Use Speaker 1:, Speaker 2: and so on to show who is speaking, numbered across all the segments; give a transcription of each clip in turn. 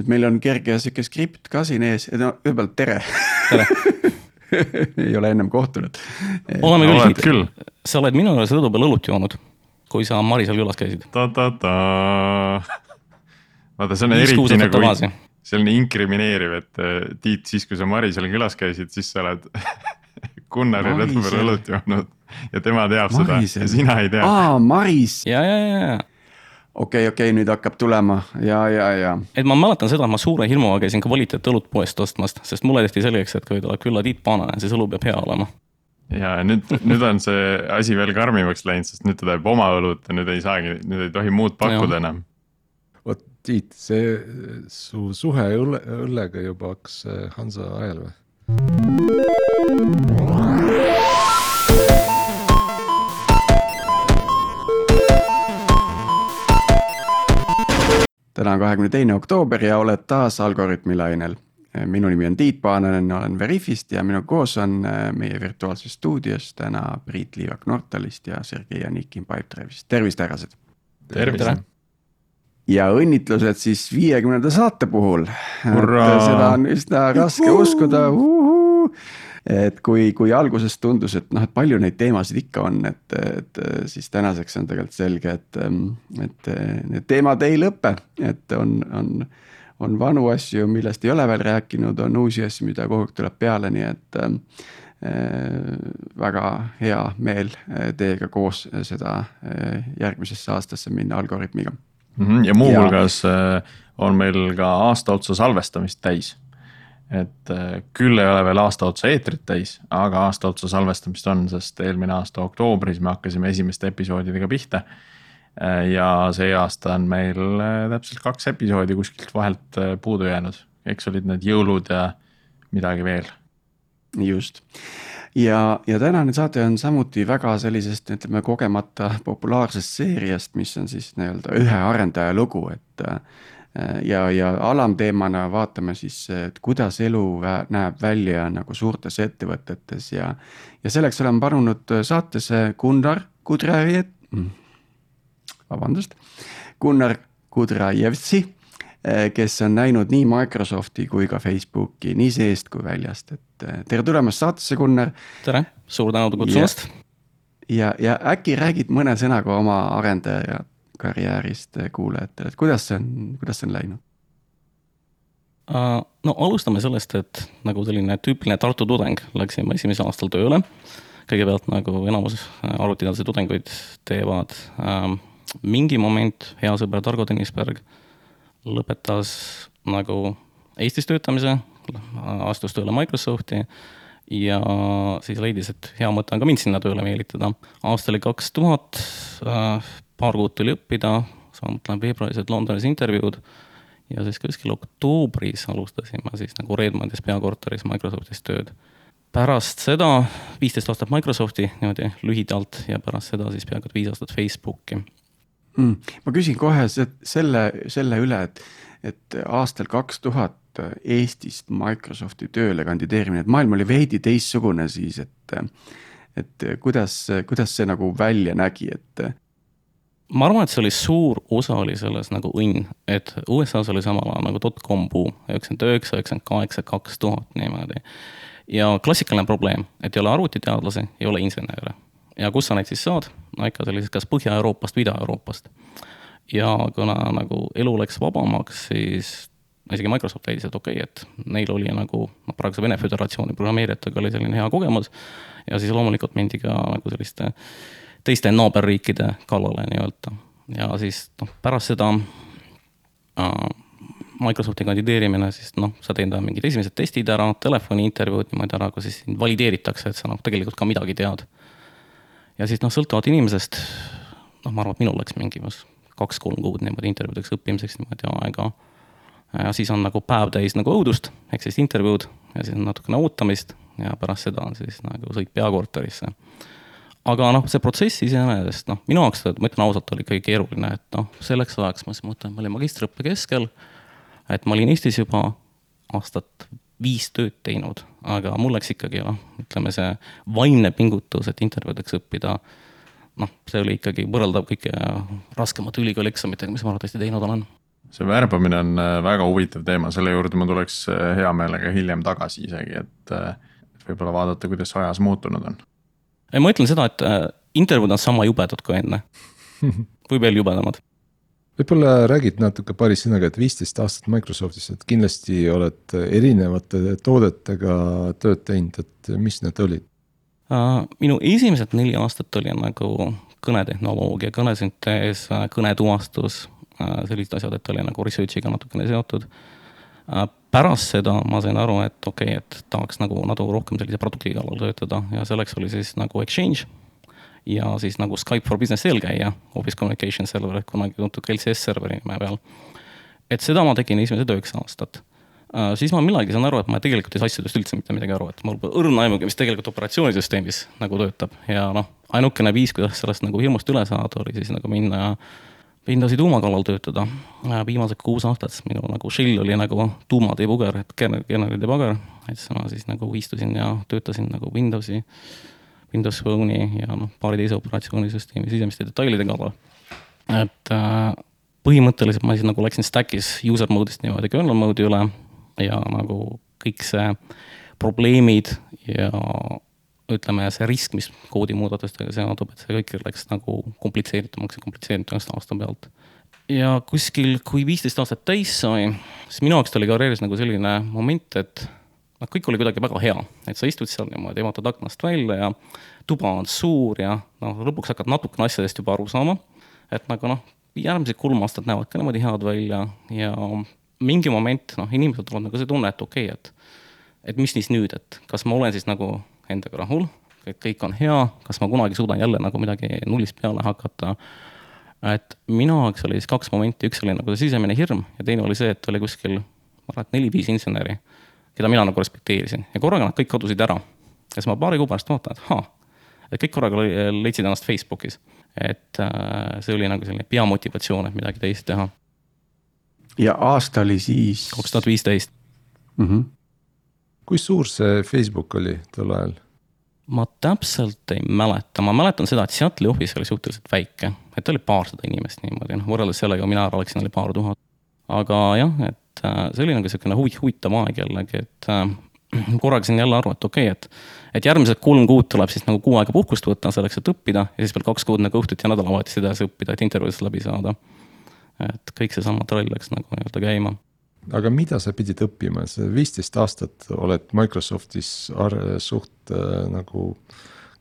Speaker 1: et meil on kerge sihuke skript ka siin ees, et no kõigepealt tere,
Speaker 2: tere
Speaker 1: ei ole ennem kohtunud.
Speaker 2: oleme küll,
Speaker 3: oled küll.
Speaker 2: sa oled minu juures rõdu peal õlut joonud, kui sa Marisel külas käisid.
Speaker 3: vaata, see on eriti nagu, see on inkrimineeriv, et äh, Tiit, siis kui sa Marisel külas käisid, siis sa oled Gunnari rõdu peal õlut joonud ja tema teab Marisel. seda ja sina ei tea.
Speaker 1: aa, Maris.
Speaker 2: ja, ja, ja, ja
Speaker 1: okei okay,, okei okay,, nüüd hakkab tulema ja, ja, ja.
Speaker 2: et ma mäletan seda, ma suure hirmuga käisin kvaliteetõlut poest ostmas, sest mulle tehti selgeks, et kui tuleb külla Tiit Paananen, siis õlu peab hea olema.
Speaker 3: ja nüüd, nüüd on see asi veel karmimaks läinud, sest nüüd ta teeb oma õlut ja nüüd ei saagi, nüüd ei tohi muud pakkuda enam.
Speaker 4: vot Tiit, see su suhe õlle, õllega juba hakkas äh, Hansa ajal või?
Speaker 1: Täna on kahekümne teine oktoober ja oled taas Algorütmi lainel. minu nimi on Tiit Paananen, olen Veriffist ja minuga koos on äh, meie virtuaalses stuudios täna Priit Liivak Nortalist ja Sergei Anikin Pipedrive'ist, tervist, härrased.
Speaker 2: tervist.
Speaker 1: ja õnnitlused siis viiekümnenda saate puhul. seda on üsna raske uskuda et kui, kui alguses tundus, et noh, et palju neid teemasid ikka on, et, et siis tänaseks on tegelikult selge, et, et need teemad ei lõpe, et on, on, on vanu asju, millest ei ole veel rääkinud, on uusi asju, mida kogu aeg tuleb peale, nii et äh, väga hea meel teiega koos seda järgmisesse aastasse minna Algorütmiga.
Speaker 3: Mhm, ja muuhulgas on meil ka aasta otsa salvestamist täis et äh, küll ei ole veel aasta otsa eetrit täis, aga aasta otsa salvestamist on, sest eelmine aasta oktoobris me hakkasime esimeste episoodidega pihta. Äh, ja see aasta on meil äh, täpselt kaks episoodi kuskilt vahelt puudu jäänud, eks olid need jõulud ja midagi veel.
Speaker 1: just ja, ja tänane saade on samuti väga sellisest, ütleme kogemata populaarsest seeriast, mis on siis nii-öelda ühe arendaja lugu, et ja, ja alamteemana vaatame siis, et kuidas elu näeb välja nagu suurtes ettevõtetes ja, ja selleks oleme palunud saatesse Gunnar Kudrajev, mm, vabandust, Gunnar Kudrajevtsi, äh, kes on näinud nii Microsofti kui ka Facebooki nii seest kui väljast, et äh, tere tulemast saatesse, Gunnar.
Speaker 2: tere, suur tänu kutsumast.
Speaker 1: ja, ja, ja äkki räägid mõne sõnaga oma arendaja karjäärist kuulajatele, et kuidas see on, kuidas see on läinud?
Speaker 2: Äh, no alustame sellest, et nagu selline tüüpiline Tartu tudeng, läksime esimesel aastal tööle. kõigepealt nagu enamus arvutiteaduse tudenguid teevad ähm,. mingi moment hea sõber Targo Tõnisberg lõpetas nagu Eestis töötamise, astus tööle Microsofti ja siis leidis, et hea mõte on ka mind sinna tööle meelitada. aasta oli kaks tuhat, äh, paar kuud tuli õppida, samuti veebruaris olid Londonis intervjuud ja siis kuskil oktoobris alustasime siis nagu Redmondis peakorteris Microsoftis tööd. pärast seda viisteist aastat Microsofti niimoodi lühidalt ja pärast seda siis peaaegu viis aastat Facebooki
Speaker 1: mm,. ma küsin kohe selle, selle üle, et, et aastal kaks tuhat Eestist Microsofti tööle kandideerimine, et maailm oli veidi teistsugune siis, et et kuidas, kuidas see nagu välja nägi, et
Speaker 2: ma arvan, et see oli suur osa oli selles nagu õnn, et USA-s oli samal ajal nagu dotcom buum, üheksakümmend üheksa, üheksakümmend kaheksa, kaks tuhat niimoodi. ja klassikaline probleem, et ei ole arvutiteadlasi, ei ole insenere. ja kus sa neid siis saad? no ikka sellisest kas Põhja-Euroopast või Ida-Euroopast. ja kuna nagu elu läks vabamaks, siis isegi Microsoft leidis, et okei okay,, et neil oli nagu noh, praeguse Vene Föderatsiooni programmeerijatega oli selline hea kogemus. ja siis loomulikult mindi ka nagu selliste äh, teiste naaberriikide kallale nii-öelda. ja siis noh, pärast seda äh, Microsofti kandideerimine, siis noh, sa teed mingid esimesed testid ära, telefoniintervjuud niimoodi ära, kus siis sind valideeritakse, et sa noh, tegelikult ka midagi tead. ja siis noh, sõltuvalt inimesest, noh, ma arvan, et minul läks mingi kaks-kolm kuud niimoodi intervjuudeks õppimiseks niimoodi aega. ja siis on nagu päev täis nagu õudust, ehk siis intervjuud ja siis on natukene ootamist ja pärast seda on siis nagu sõit peakorterisse aga noh, see protsess iseenesest noh, minu jaoks, ma ütlen ausalt, oli ikkagi keeruline, et noh, selleks ajaks ma siis mõtlen, ma olin magistriõppe keskel. et ma olin Eestis juba aastat viis tööd teinud, aga mul läks ikkagi noh, ütleme see vaimne pingutus, et intervjuudeks õppida. noh, see oli ikkagi võrreldav kõige raskemate ülikooli eksamitega, mis ma arvatavasti teinud olen
Speaker 3: see värbamine on äh, väga huvitav teema, selle juurde ma tuleks äh, hea meelega hiljem tagasi isegi, et, äh, võib-olla vaadata, kuidas ajas muutunud on.
Speaker 2: Ma ütlen seda, et intervjuud on sama jubedad kui enne või veel jubedamad.
Speaker 4: võib-olla räägid natuke paari sõnaga, et viisteist aastat Microsoftis, et kindlasti oled erinevate toodetega tööd teinud, et mis need olid?
Speaker 2: minu esimesed neli aastat oli nagu kõnetehnoloogia, kõnesüntees, kõnetuvastus, Äh, sellised asjad, et oli nagu research'iga natukene seotud. Äh, pärast seda ma sain aru, et okei okay,, et tahaks nagu natuke rohkem sellise produkti kallal töötada ja selleks oli siis nagu Exchange. ja siis nagu Skype for Business eelkäija, Office Communication Server kunagi tuntud LCS serveri nime peal. et seda ma tegin esimesed üheksa aastat Uh, siis ma millalgi saan aru, et ma tegelikult ei saa asjadest üldse mitte midagi aru, et mul pole õrna aimugi, mis tegelikult operatsioonisüsteemis nagu töötab ja noh, ainukene viis, kuidas sellest nagu hirmust üle saada, oli siis nagu minna Windowsi tuuma kallal töötada. viimased kuus aastat minu nagu shell oli nagu tuumateepuger, et kerneli teepuger. et siis ma siis nagu istusin ja töötasin nagu Windowsi, Windows Phone'i ja noh, paari teise operatsioonisüsteemi sisemiste detailide kallal. et äh, põhimõtteliselt ma siis nagu läksin stack'is user mode'ist niimoodi kernel mode'i üle ja nagu kõik see probleemid ja ütleme, see risk, mis koodimuudatustega seondub, et see kõik läks nagu komplitseeritumaks ja komplitseeritumaks aasta pealt. ja kuskil, kui viisteist aastat täis sai, siis minu jaoks oli karjääris nagu selline moment, et noh, kõik oli kuidagi väga hea, et sa istud seal niimoodi, vaatad aknast välja ja tuba on suur ja noh, lõpuks hakkad natukene asjadest juba aru saama. et nagu noh, järgmised kolm aastat näevad ka niimoodi head välja ja mingi moment noh, inimesel tuleb nagu see tunne, et okei okay,, et et mis siis nüüd, et kas ma olen siis nagu endaga rahul, et kõik on hea, kas ma kunagi suudan jälle nagu midagi nullist peale hakata. et minu jaoks oli siis kaks momenti, üks oli nagu see sisemine hirm ja teine oli see, et oli kuskil, ma arvan, et neli-viis inseneri, keda mina nagu respekteerisin ja korraga nad kõik kadusid ära. ja siis ma paari kuu pärast vaatan, et ahaa, et kõik korraga leidsid ennast Facebookis. et äh, see oli nagu selline peamotivatsioon, et midagi teist teha.
Speaker 1: ja aasta oli siis?
Speaker 2: kaks tuhat viisteist.
Speaker 4: Kui suur see Facebook oli tol ajal?
Speaker 2: ma täpselt ei mäleta, ma mäletan seda, et Seattle'i office oli suhteliselt väike, et oli paarsada inimest niimoodi, noh võrreldes sellega, mina ära läksin, oli paar tuhat. aga jah, et äh, see oli nagu sihukene huvi, huvitav aeg jällegi, et äh, korraga sain jälle aru, et okei okay,, et. et järgmised kolm kuud tuleb siis nagu kuu aega puhkust võtta selleks, et õppida ja siis veel kaks kuud nagu õhtuti ja nädalavahetusi edasi õppida, et intervjuudest läbi saada. et kõik seesama trall läks nagu nii-öelda käima
Speaker 4: aga mida sa pidid õppima, sa viisteist aastat oled Microsoftis suht äh, nagu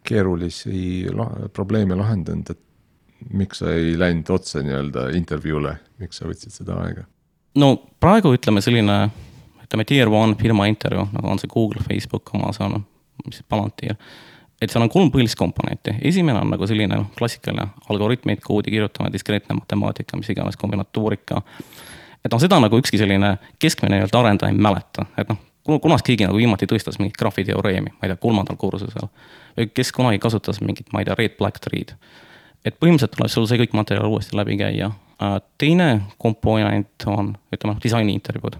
Speaker 4: keerulisi probleeme lahendanud, et miks sa ei läinud otse nii-öelda intervjuule, miks sa võtsid seda aega?
Speaker 2: no praegu ütleme selline, ütleme tier one firma intervjuu, nagu on see Google, Facebook, Amazon, mis see Palantir. et seal on kolm põhilist komponenti, esimene on nagu selline klassikaline algoritmid, koodi kirjutamine, diskreetne matemaatika, mis iganes kombinatoorika et noh, seda nagu ükski selline keskmine nii-öelda arendaja ei mäleta, et noh, kunas keegi nagu viimati tõstas mingit graafiteoreemi, ma ei tea, kolmandal kursusel. või kes kunagi kasutas mingit, ma ei tea, red black tree'd. et põhimõtteliselt tuleb sul see kõik materjal uuesti läbi käia. Äh, teine komponent on, ütleme, disaini intervjuud.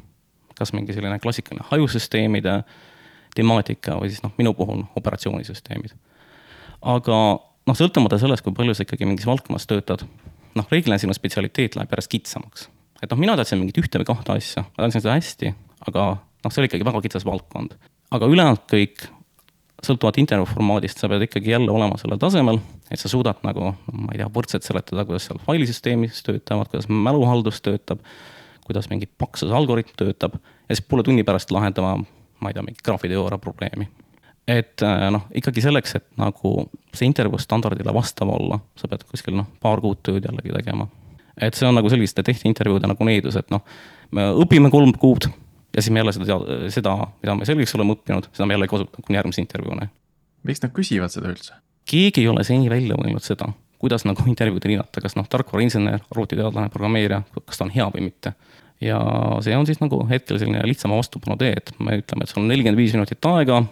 Speaker 2: kas mingi selline klassikaline hajusüsteemide temaatika või siis noh, minu puhul operatsioonisüsteemid. aga noh, sõltumata sellest, kui palju sa ikkagi mingis valdkonnas töötad, noh, reeglina sinu spetsialiteet läheb järjest kitsamaks et noh, mina teadsin mingit ühte või kahte asja, ma teadsin seda hästi, aga noh, see oli ikkagi väga kitsas valdkond. aga ülejäänud kõik, sõltuvalt intervjuu formaadist, sa pead ikkagi jälle olema sellel tasemel, et sa suudad nagu, ma ei tea, võrdselt seletada, kuidas seal failisüsteemis töötavad, kuidas mäluhaldus töötab, kuidas mingi paksus algoritm töötab ja siis poole tunni pärast lahendama, ma ei tea, mingit graafiteooria probleemi. et äh, noh, ikkagi selleks, et nagu see intervjuu standardile vastav olla, sa pead kuskil noh, paar kuud tööd jällegi tegema et see on nagu selliste tehniintervjuude nagu needus, et noh, me õpime kolm kuud ja siis me jälle seda, seda, mida me selgeks oleme õppinud, seda me jälle ei kasuta kuni järgmise intervjuuni.
Speaker 3: miks nad küsivad seda üldse?
Speaker 2: keegi ei ole seni välja mõelnud seda, kuidas nagu intervjuudel hinnata, kas noh, tarkvarainsener, arvutiteadlane, programmeerija, kas ta on hea või mitte. ja see on siis nagu hetkel selline lihtsama vastupanu tee, et me ütleme, et sul on nelikümmend viis minutit aega,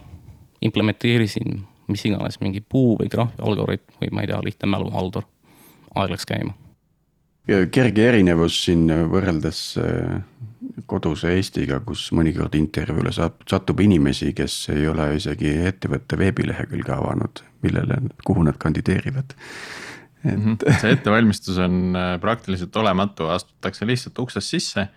Speaker 2: implementeerisin mis iganes mingi puu või graafi algoritm või ma ei tea, lihtne mäluhaldur. aeg läks käima
Speaker 1: kerge erinevus siin võrreldes äh, koduse Eestiga, kus mõnikord intervjuule saab, satub inimesi, kes ei ole isegi ettevõtte veebilehekülge avanud, millele, kuhu nad kandideerivad. et
Speaker 3: Mhm. see ettevalmistus on äh, praktiliselt olematu, astutakse lihtsalt uksest sisse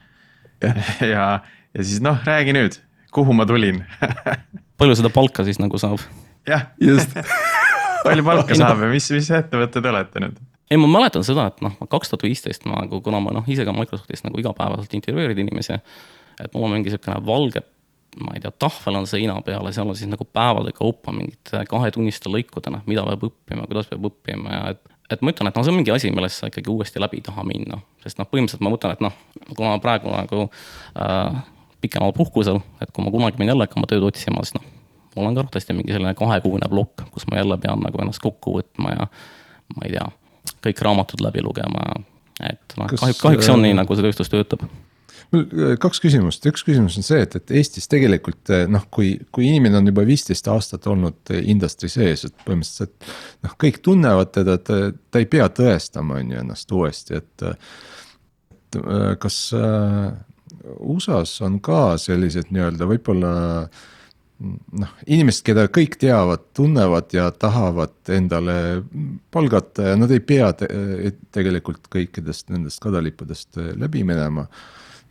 Speaker 1: Jah.
Speaker 3: ja, ja siis noh, räägi nüüd, kuhu ma tulin
Speaker 2: palju seda palka siis nagu saab?
Speaker 3: jah,
Speaker 1: just
Speaker 3: palju palka saab ja mis, mis ettevõte te olete nüüd?
Speaker 2: Ei, ma mäletan seda, et noh, kaks tuhat viisteist ma nagu, kuna ma noh, ise ka Microsoftis nagu igapäevaselt intervjueerid inimesi, et mul on mingi niisugune valge, ma ei tea, tahvel on seina peal ja seal on siis nagu päevade kaupa mingid kahetunniste lõikudena, mida peab õppima, kuidas peab õppima ja et et ma ütlen, et noh, see on mingi asi, millest sa ikkagi uuesti läbi ei taha minna, sest noh, põhimõtteliselt ma mõtlen, et noh, kuna praegu nagu äh, pikemal puhkusel, et kui ma kunagi pean jälle hakkama tööd otsima, siis noh, mul on ka arvatavasti mingi selline kahekuune plokk, kus ma jälle pean nagu ennast kokku võtma ja ma ei tea, kõik raamatud läbi lugema et noh, kahjuks, kahjuks see on nii,
Speaker 4: äh,
Speaker 2: nagu see tööstus töötab.
Speaker 4: mul äh, kaks küsimust, üks küsimus on see, et, et Eestis tegelikult äh, noh, kui, kui inimene on juba viisteist aastat olnud äh, industry sees, et põhimõtteliselt noh, kõik tunnevad teda, ta, ta ei pea tõestama, on ju ennast uuesti, et. et äh, kas äh, USA-s on ka sellised nii-öelda võib-olla noh, inimesed, keda kõik teavad, tunnevad ja tahavad endale palgata ja nad ei pea te tegelikult kõikidest nendest kadalippudest äh, läbi minema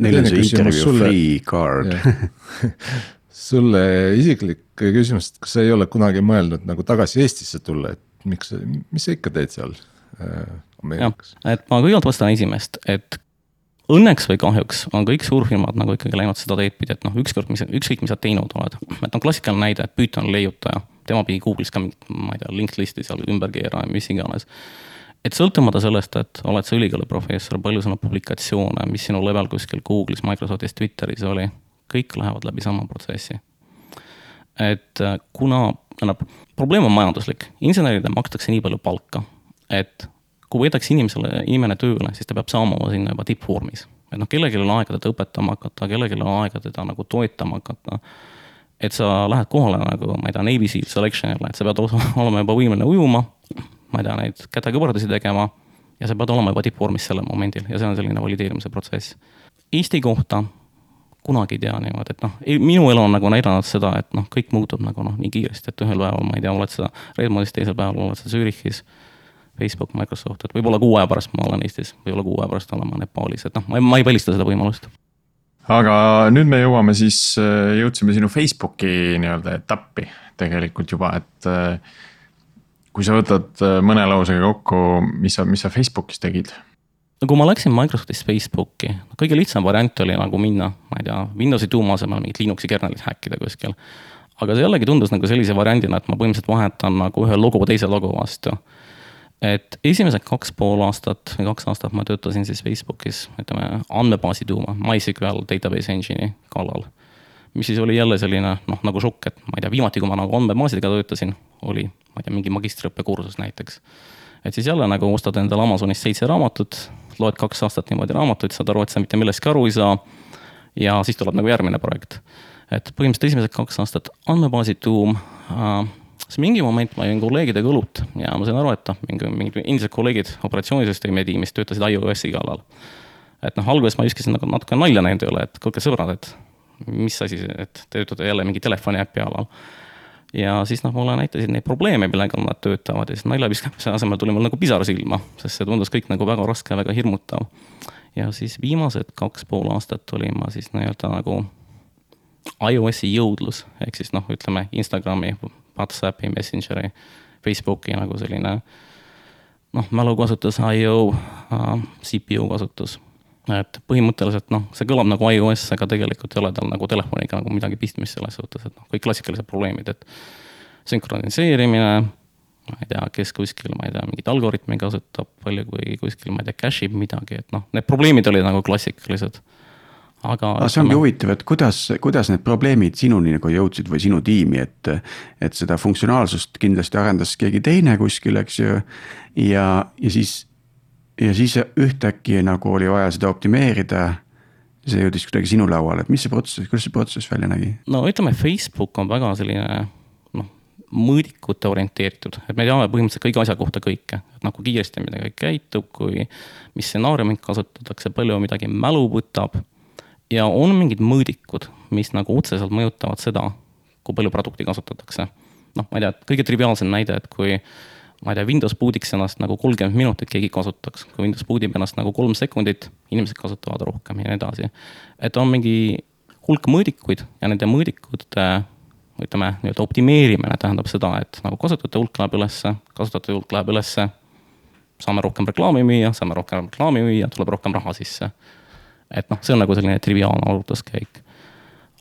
Speaker 1: Neil on see interview
Speaker 4: sulle-
Speaker 1: free card.
Speaker 4: sulle isiklik küsimus, et kas sa ei ole kunagi mõelnud nagu tagasi Eestisse tulla, et miks, mis sa ikka teed seal äh, Ameerikas?,
Speaker 2: et ma kõigepealt vastan esimest, et õnneks või kahjuks on kõik suurfirmad nagu ikkagi läinud seda teed pidi, et noh, ükskord, mis, ükskõik, mis sa teinud oled, et on klassikaline näide, et Python leiutaja, tema pidi Google'is ka mingit, ma ei tea, linked list'i seal ümber keerama, mis iganes. et sõltumata sellest, et oled sa ülikooliprofessor, palju sul on publikatsioone, mis sinu level kuskil Google'is, Microsoftis, Twitteris oli, kõik lähevad läbi sama protsessi. et äh, kuna, tähendab, probleem on majanduslik, inseneridele makstakse nii palju palka, et kui võetakse inimesele, inimene tööle, siis ta peab saama sinna juba tippvormis. et noh, kellelgi ole aega teda õpetama hakata, kellelgi ole aega teda nagu toetama hakata. et sa lähed kohale nagu, ma ei tea, Navy Seal selection'ile, et sa pead olema juba võimeline ujuma, ma ei tea, neid kätekõverdusi tegema ja sa pead olema juba tippvormis sellel momendil ja see on selline valideerimise protsess. Eesti kohta kunagi ei tea niimoodi, et noh, minu elu on nagu näidanud seda, et noh, kõik muutub nagu noh, nii kiiresti, et ühel päeval, ma ei tea, oled sa Redmondis, teisel päeval oled sa Zürichis. Facebook, Microsoft, et võib-olla kuu aja pärast ma olen Eestis, võib-olla kuu aja pärast olen ma Nepaalis, et noh, ma ei, ma ei välista seda võimalust.
Speaker 3: aga nüüd me jõuame siis, jõudsime sinu Facebooki nii-öelda etappi tegelikult juba, et äh, kui sa võtad äh, mõne lausega kokku, mis sa, mis sa Facebookis tegid?
Speaker 2: no kui ma läksin Microsoftist Facebooki, kõige lihtsam variant oli nagu minna, ma ei tea, Windowsi tuuma asemel mingit Linuxi kernelit häkkida kuskil. aga see jällegi tundus nagu sellise variandina, et ma põhimõtteliselt vahetan nagu ühe logo teise logo vastu. Et esimesed kaks pool aastat või kaks aastat ma töötasin siis Facebookis, ütleme andmebaasi tuuma, MySQL database engine'i kallal. mis siis oli jälle selline noh, nagu šokk, et ma ei tea, viimati, kui ma nagu andmebaasidega töötasin, oli, ma ei tea, mingi magistriõppekursus näiteks. et siis jälle nagu ostad endale Amazonist seitse raamatut, loed kaks aastat niimoodi raamatuid, saad aru, et sa mitte millestki aru ei saa. ja siis tuleb nagu järgmine projekt. et põhimõtteliselt esimesed kaks aastat andmebaasi tuum äh, siis mingi moment ma jõin kolleegidega õlut ja ma sain aru, et noh, mingi, mingid endised kolleegid operatsioonisüsteemi tiimis töötasid iOS-i kallal. et noh, alguses ma viskasin nagu natuke nalja nende üle, et kuulge sõbrad, et mis asi see, et te töötate jälle mingi telefoni äpi alal. ja siis noh, mulle näitasid neid probleeme, millega nad töötavad ja siis nalja viskamise asemel tuli mul nagu pisar silma, sest see tundus kõik nagu väga raske väga hirmutav. ja siis viimased kaks pool aastat olin ma siis nii-öelda nagu iOS-i jõudlus, ehk siis noh, ütleme Instagrami, Whatsappi, Messengeri, Facebooki nagu selline noh, mälukasutus, IO äh,, CPU kasutus. et põhimõtteliselt noh, see kõlab nagu iOS, aga tegelikult ei ole tal nagu telefoniga nagu midagi pistmist selles suhtes, et noh, kõik klassikalised probleemid, et sünkroniseerimine, ma ei tea, kes kuskil, ma ei tea, mingit algoritmi kasutab, palju kui kuskil, ma ei tea, cache ib midagi, et noh, need probleemid olid nagu klassikalised aga.
Speaker 1: aga see ongi huvitav, et kuidas, kuidas need probleemid sinuni nagu jõudsid või sinu tiimi, et. et seda funktsionaalsust kindlasti arendas keegi teine kuskil, eks ju. ja, ja siis, ja siis ühtäkki nagu oli vaja seda optimeerida. see jõudis kuidagi sinu lauale, et mis see protsess, kuidas see protsess välja nägi?
Speaker 2: no ütleme, Facebook on väga selline noh, mõõdikute orienteeritud, et me teame põhimõtteliselt kõigi asja kohta kõike, et noh, kui kiiresti midagi käitub, kui. mis stsenaariumit kasutatakse, palju midagi mälu võtab ja on mingid mõõdikud, mis nagu otseselt mõjutavad seda, kui palju produkti kasutatakse. noh, ma ei tea, kõige triviaalsem näide, et kui ma ei tea, Windows boot'iks ennast nagu kolmkümmend minutit keegi kasutaks, kui Windows boot ib ennast nagu kolm sekundit, inimesed kasutavad rohkem ja nii edasi. et on mingi hulk mõõdikuid ja nende mõõdikute ütleme, nii-öelda optimeerimine tähendab seda, et nagu kasutajate hulk läheb ülesse, kasutajate hulk läheb ülesse, saame rohkem reklaami müüa, saame rohkem reklaami müüa, tuleb rohkem raha sisse. Et noh, see on nagu selline triviaalne arvutuskäik.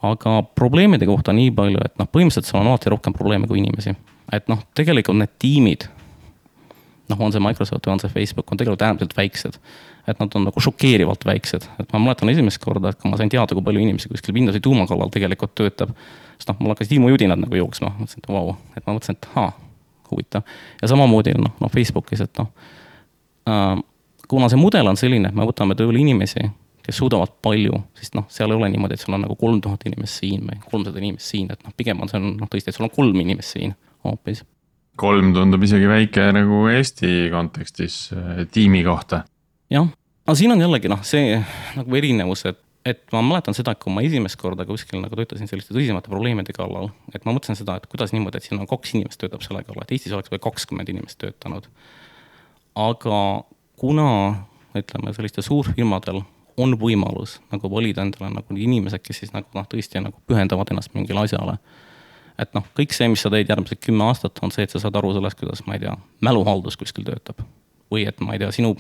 Speaker 2: aga probleemide kohta nii palju, et noh, põhimõtteliselt seal on alati rohkem probleeme kui inimesi. et noh, tegelikult need tiimid noh, on see Microsoft või on see Facebook, on tegelikult äärmiselt väiksed. et nad on nagu šokeerivalt väiksed, et ma mäletan esimest korda, et kui ma sain teada, kui palju inimesi kuskil Windowsi tuuma kallal tegelikult töötab. siis noh, mul hakkasid ilmujudinad nagu jooksma, mõtlesin, et vau wow., et ma mõtlesin, et ahaa, huvitav. ja samamoodi noh, noh Facebookis, et noh äh,. kuna see mudel on selline, et me võtame tööle inimesi, kes suudavad palju, siis noh, seal ei ole niimoodi, et sul on nagu kolm tuhat inimest siin või kolmsada inimest siin, et noh, pigem on see on noh, tõesti, et sul on kolm inimest siin hoopis
Speaker 3: kolm tundub isegi väike nagu Eesti kontekstis äh, tiimi kohta.
Speaker 2: jah, aga siin on jällegi noh, see nagu erinevus, et, et ma mäletan seda, kui ma esimest korda kuskil nagu töötasin selliste tõsisemate probleemide kallal, et ma mõtlesin seda, et kuidas niimoodi, et siin on kaks inimest töötab selle kallal, et Eestis oleks või kakskümmend inimest töötanud. aga kuna ütleme, sellistel suurfirmadel on võimalus nagu valida endale nagu inimesed, kes siis nagu noh, tõesti nagu pühendavad ennast mingile asjale et noh, kõik see, mis sa teed järgmised kümme aastat, on see, et sa saad aru sellest, kuidas, ma ei tea, mäluhaldus kuskil töötab. või et ma ei tea, sinu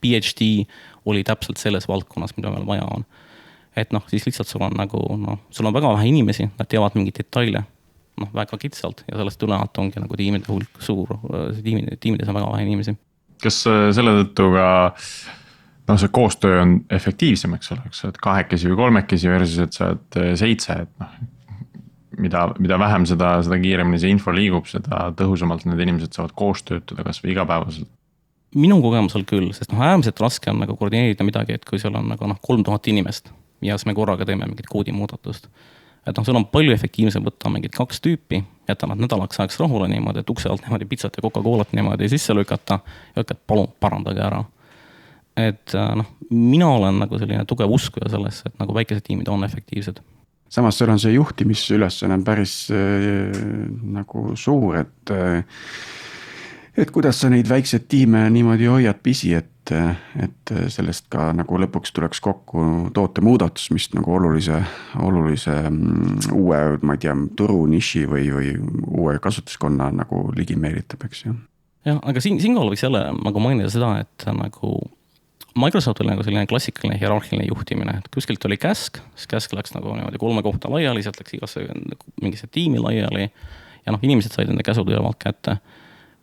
Speaker 2: PhD oli täpselt selles valdkonnas, mida meil vaja on. et noh, siis lihtsalt sul on nagu noh, sul on väga vähe inimesi, nad teavad mingeid detaile, noh, väga kitsalt ja sellest tulenevalt ongi nagu tiimide hulk suur, tiimide, tiimides on väga vähe inimesi.
Speaker 3: kas äh, selle tõttu ka noh, see koostöö on efektiivsem, eks ole, eks sa oled kahekesi või kolmekesi versus, et sa oled äh, seitse, et noh, mida, mida vähem seda, seda kiiremini see info liigub, seda tõhusamalt need inimesed saavad koos töötada, kasvõi igapäevaselt.
Speaker 2: minu kogemusel küll, sest noh, äärmiselt raske on nagu koordineerida midagi, et kui seal on nagu noh, kolm tuhat inimest ja siis me korraga teeme mingit koodimuudatust. et noh, sul on palju efektiivsem võtta mingid kaks tüüpi, jätta nad nädalaks ajaks rahule niimoodi, et ukse alt niimoodi pitsat ja Coca-Colat niimoodi sisse lükata ja et palun parandage ära. Et noh, mina olen nagu selline tugev uskuja sellesse, et nagu väikesed tiimid on efektiivsed
Speaker 1: samas seal on see juhtimisülesanne on päris äh, nagu suur, et äh, et kuidas sa neid väikseid tiime niimoodi hoiad pisi, et, et sellest ka nagu lõpuks tuleks kokku tootemuudatus, mis nagu olulise, olulise mm, uue, ma ei tea, turuniši või, või uue kasutuskonna nagu ligi meelitab, eks ju.
Speaker 2: jah, aga siin, siinkohal võiks jälle nagu mainida seda, et nagu Microsoftil nagu selline klassikaline hierarhiline juhtimine, et kuskilt oli käsk, siis käsk läks nagu niimoodi kolme kohta laiali, sealt läks igasse mingisse tiimi laiali. ja noh, inimesed said enda käsud ülevalt kätte.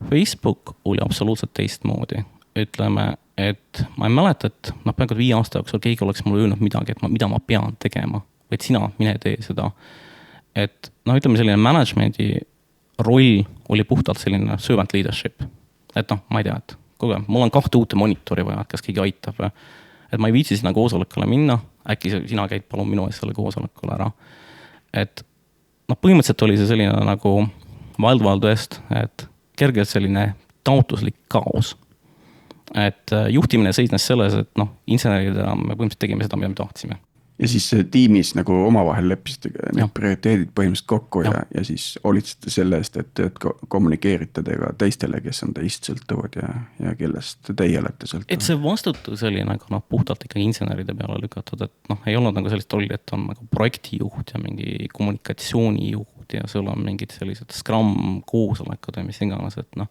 Speaker 2: Facebook oli absoluutselt teistmoodi, ütleme, et ma ei mäleta, et noh, peaaegu viie aasta jooksul keegi oleks mulle öelnud midagi, et ma, mida ma pean tegema, vaid sina, mine tee seda. et noh, ütleme selline management'i roll oli puhtalt selline servant leadership. et noh, ma ei tea, et kuule, mul on kahte uute monitori vaja, kas keegi aitab või. et ma ei viitsi sinna koosolekule minna, äkki sina käid palun minu eest selle koosolekul ära. et noh, põhimõtteliselt oli see selline nagu Wild West, et kergelt selline taotluslik kaos. et äh, juhtimine seisnes selles, et noh, inseneridena me põhimõtteliselt tegime seda, mida me tahtsime
Speaker 1: ja siis tiimis nagu omavahel leppisite need prioriteedid põhimõtteliselt kokku ja, ja, ja siis hoolitsete selle eest, et, et kommunikeerite te ka teistele, kes on teist sõltuvad ja, ja kellest teie olete sõltuvad.
Speaker 2: et see vastutus oli nagu noh, puhtalt ikkagi inseneride peale lükatud, et noh, ei olnud nagu sellist rolli, et on nagu projektijuht ja mingi kommunikatsioonijuht ja sul on mingid sellised Scrum koosolekud või mis iganes, et noh.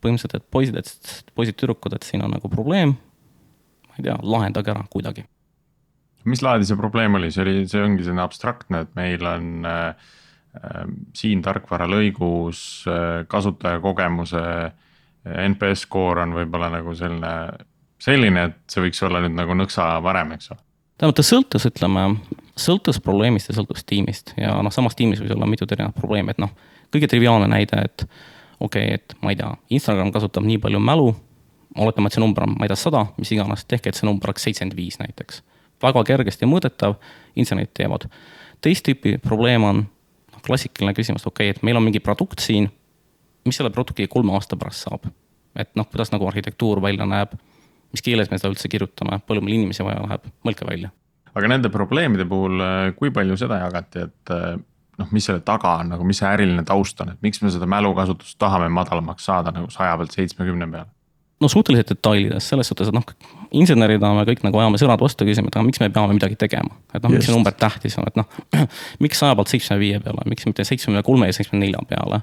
Speaker 2: põhimõtteliselt, et poisid, et poisid-tüdrukud, et siin on nagu probleem. ma ei tea, lahendage ära kuidagi
Speaker 3: mis laadi see probleem oli, see oli, see ongi selline abstraktne, et meil on äh, äh siin tarkvara lõigus äh, kasutajakogemuse äh, NPS score on võib-olla nagu selline, selline, et see võiks olla nüüd nagu nõksa varem, eks ole.
Speaker 2: tähendab, ta sõltus, ütleme, sõltus probleemist ja sõltus tiimist. Ja noh, samas tiimis võis olla mitut erinevat probleemi, et noh, kõige triviaalne näide, et okei okay,, et ma ei tea, Instagram kasutab nii palju mälu, oletame, et see number on, ma ei tea, sada, mis iganes, tehke, et see number oleks seitsekümmend viis näiteks väga kergesti mõõdetav, insenerid teevad. teist tüüpi probleem on noh, klassikaline küsimus, okei okay,, et meil on mingi produkt siin, mis selle produkti kolme aasta pärast saab? et noh, kuidas nagu arhitektuur välja näeb, mis keeles me seda üldse kirjutame, palju meil inimesi vaja läheb, mõelge välja.
Speaker 3: aga nende probleemide puhul, kui palju seda jagati, et noh, mis selle taga on nagu, mis see äriline taust on, et miks me seda mälukasutust tahame madalamaks saada nagu saja pealt seitsmekümne peale?
Speaker 2: No suhteliselt detailides, selles suhtes, et noh, insenerina me kõik nagu ajame sõnad vastu, küsime, et aga miks me peame midagi tegema. et noh, miks see number tähtis on, et noh, miks saja pealt seitsmekümne viie peale, miks mitte seitsmekümne kolme ja seitsmekümne nelja peale.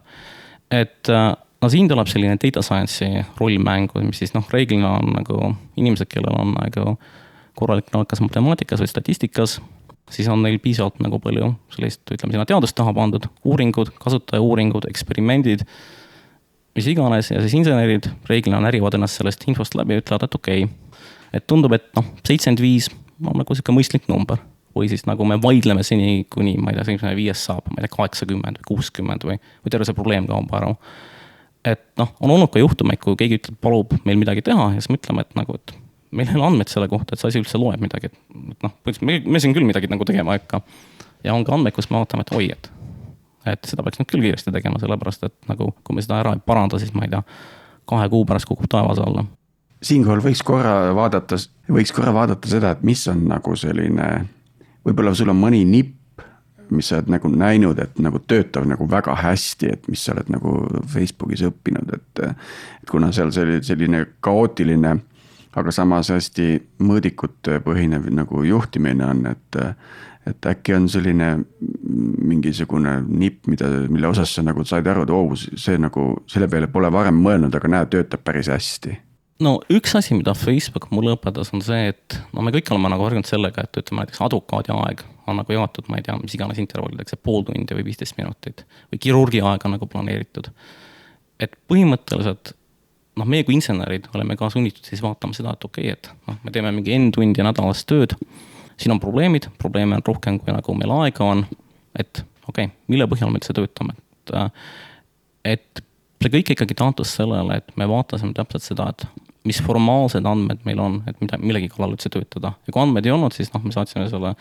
Speaker 2: et äh, no siin tuleb selline data science'i roll mängu, mis siis noh, reeglina on nagu inimesed, kellel on nagu korralik näol kas matemaatikas või statistikas, siis on neil piisavalt nagu palju sellist, ütleme sinna teadust taha pandud, uuringud, kasutajauuringud, eksperimendid mis iganes ja siis insenerid reeglina närivad ennast sellest infost läbi ja ütlevad, et okei okay,. et tundub, et noh, seitsekümmend viis on nagu sihuke mõistlik number. või siis nagu me vaidleme seni, kuni ma ei tea, seitsmekümne viiest saab, ma ei tea, kaheksakümmend või kuuskümmend või, või terve see probleem kaob ära. et noh, on olnud ka juhtumeid, kui keegi ütleb, palub meil midagi teha ja siis me ütleme, et nagu, et meil ei ole andmeid selle kohta, et see asi üldse loeb midagi, et noh, me, me siin küll midagi nagu tegema ei hakka. ja on ka andmeid, kus me vaatame, et oi, et et seda peaks nüüd küll kiiresti tegema, sellepärast et nagu kui me seda ära ei paranda, siis ma ei tea, kahe kuu pärast kukub taevas alla.
Speaker 1: siinkohal võiks korra vaadata, võiks korra vaadata seda, et mis on nagu selline, võib-olla sul on mõni nipp, mis sa oled nagu näinud, et nagu töötab nagu väga hästi, et mis sa oled nagu Facebookis õppinud, et. et kuna seal selline, selline kaootiline, aga samas hästi mõõdikute põhinev nagu juhtimine on, et et äkki on selline mingisugune nipp, mida, mille osas sa nagu said aru, et oo oh,, see nagu, selle peale pole varem mõelnud, aga näe, töötab päris hästi
Speaker 2: no üks asi, mida Facebook mulle õpetas, on see, et no me kõik oleme nagu harjunud sellega, et ütleme näiteks advokaadi aeg on nagu jagatud, ma ei tea, mis iganes intervallideks, pool tundi või viisteist minutit. või kirurgi aeg on nagu planeeritud. et põhimõtteliselt noh, meie kui insenerid oleme ka sunnitud siis vaatama seda, et okei okay,, et noh, me teeme mingi N tundi nädalas tööd siin on probleemid, probleeme on rohkem, kui nagu meil aega on. et okei okay,, mille põhjal me üldse töötame, et, äh, et see kõik ikkagi taandus sellele, et me vaatasime täpselt seda, et mis formaalsed andmed meil on, et mida, millegi kallal üldse töötada. ja kui andmeid ei olnud, siis noh, me saatsime selle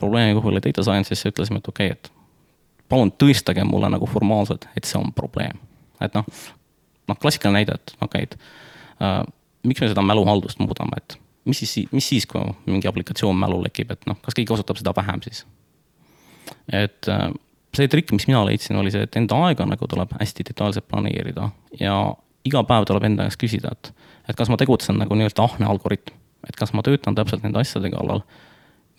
Speaker 2: probleemi kuhugile data science'isse, ütlesime, et okei okay,, et palun tõestage mulle nagu formaalselt, et see on probleem. et noh, noh klassikaline näide, et okei okay,, et äh, miks me seda mäluhaldust muudame, et mis siis, mis siis, kui mingi aplikatsioon mälu lekib, et noh, kas keegi kasutab seda vähem siis? et äh, see trikk, mis mina leidsin, oli see, et enda aega nagu tuleb hästi detailselt planeerida ja iga päev tuleb enda käest küsida, et, et kas ma tegutsen nagu nii-öelda ahne algoritm, et kas ma töötan täpselt nende asjade kallal,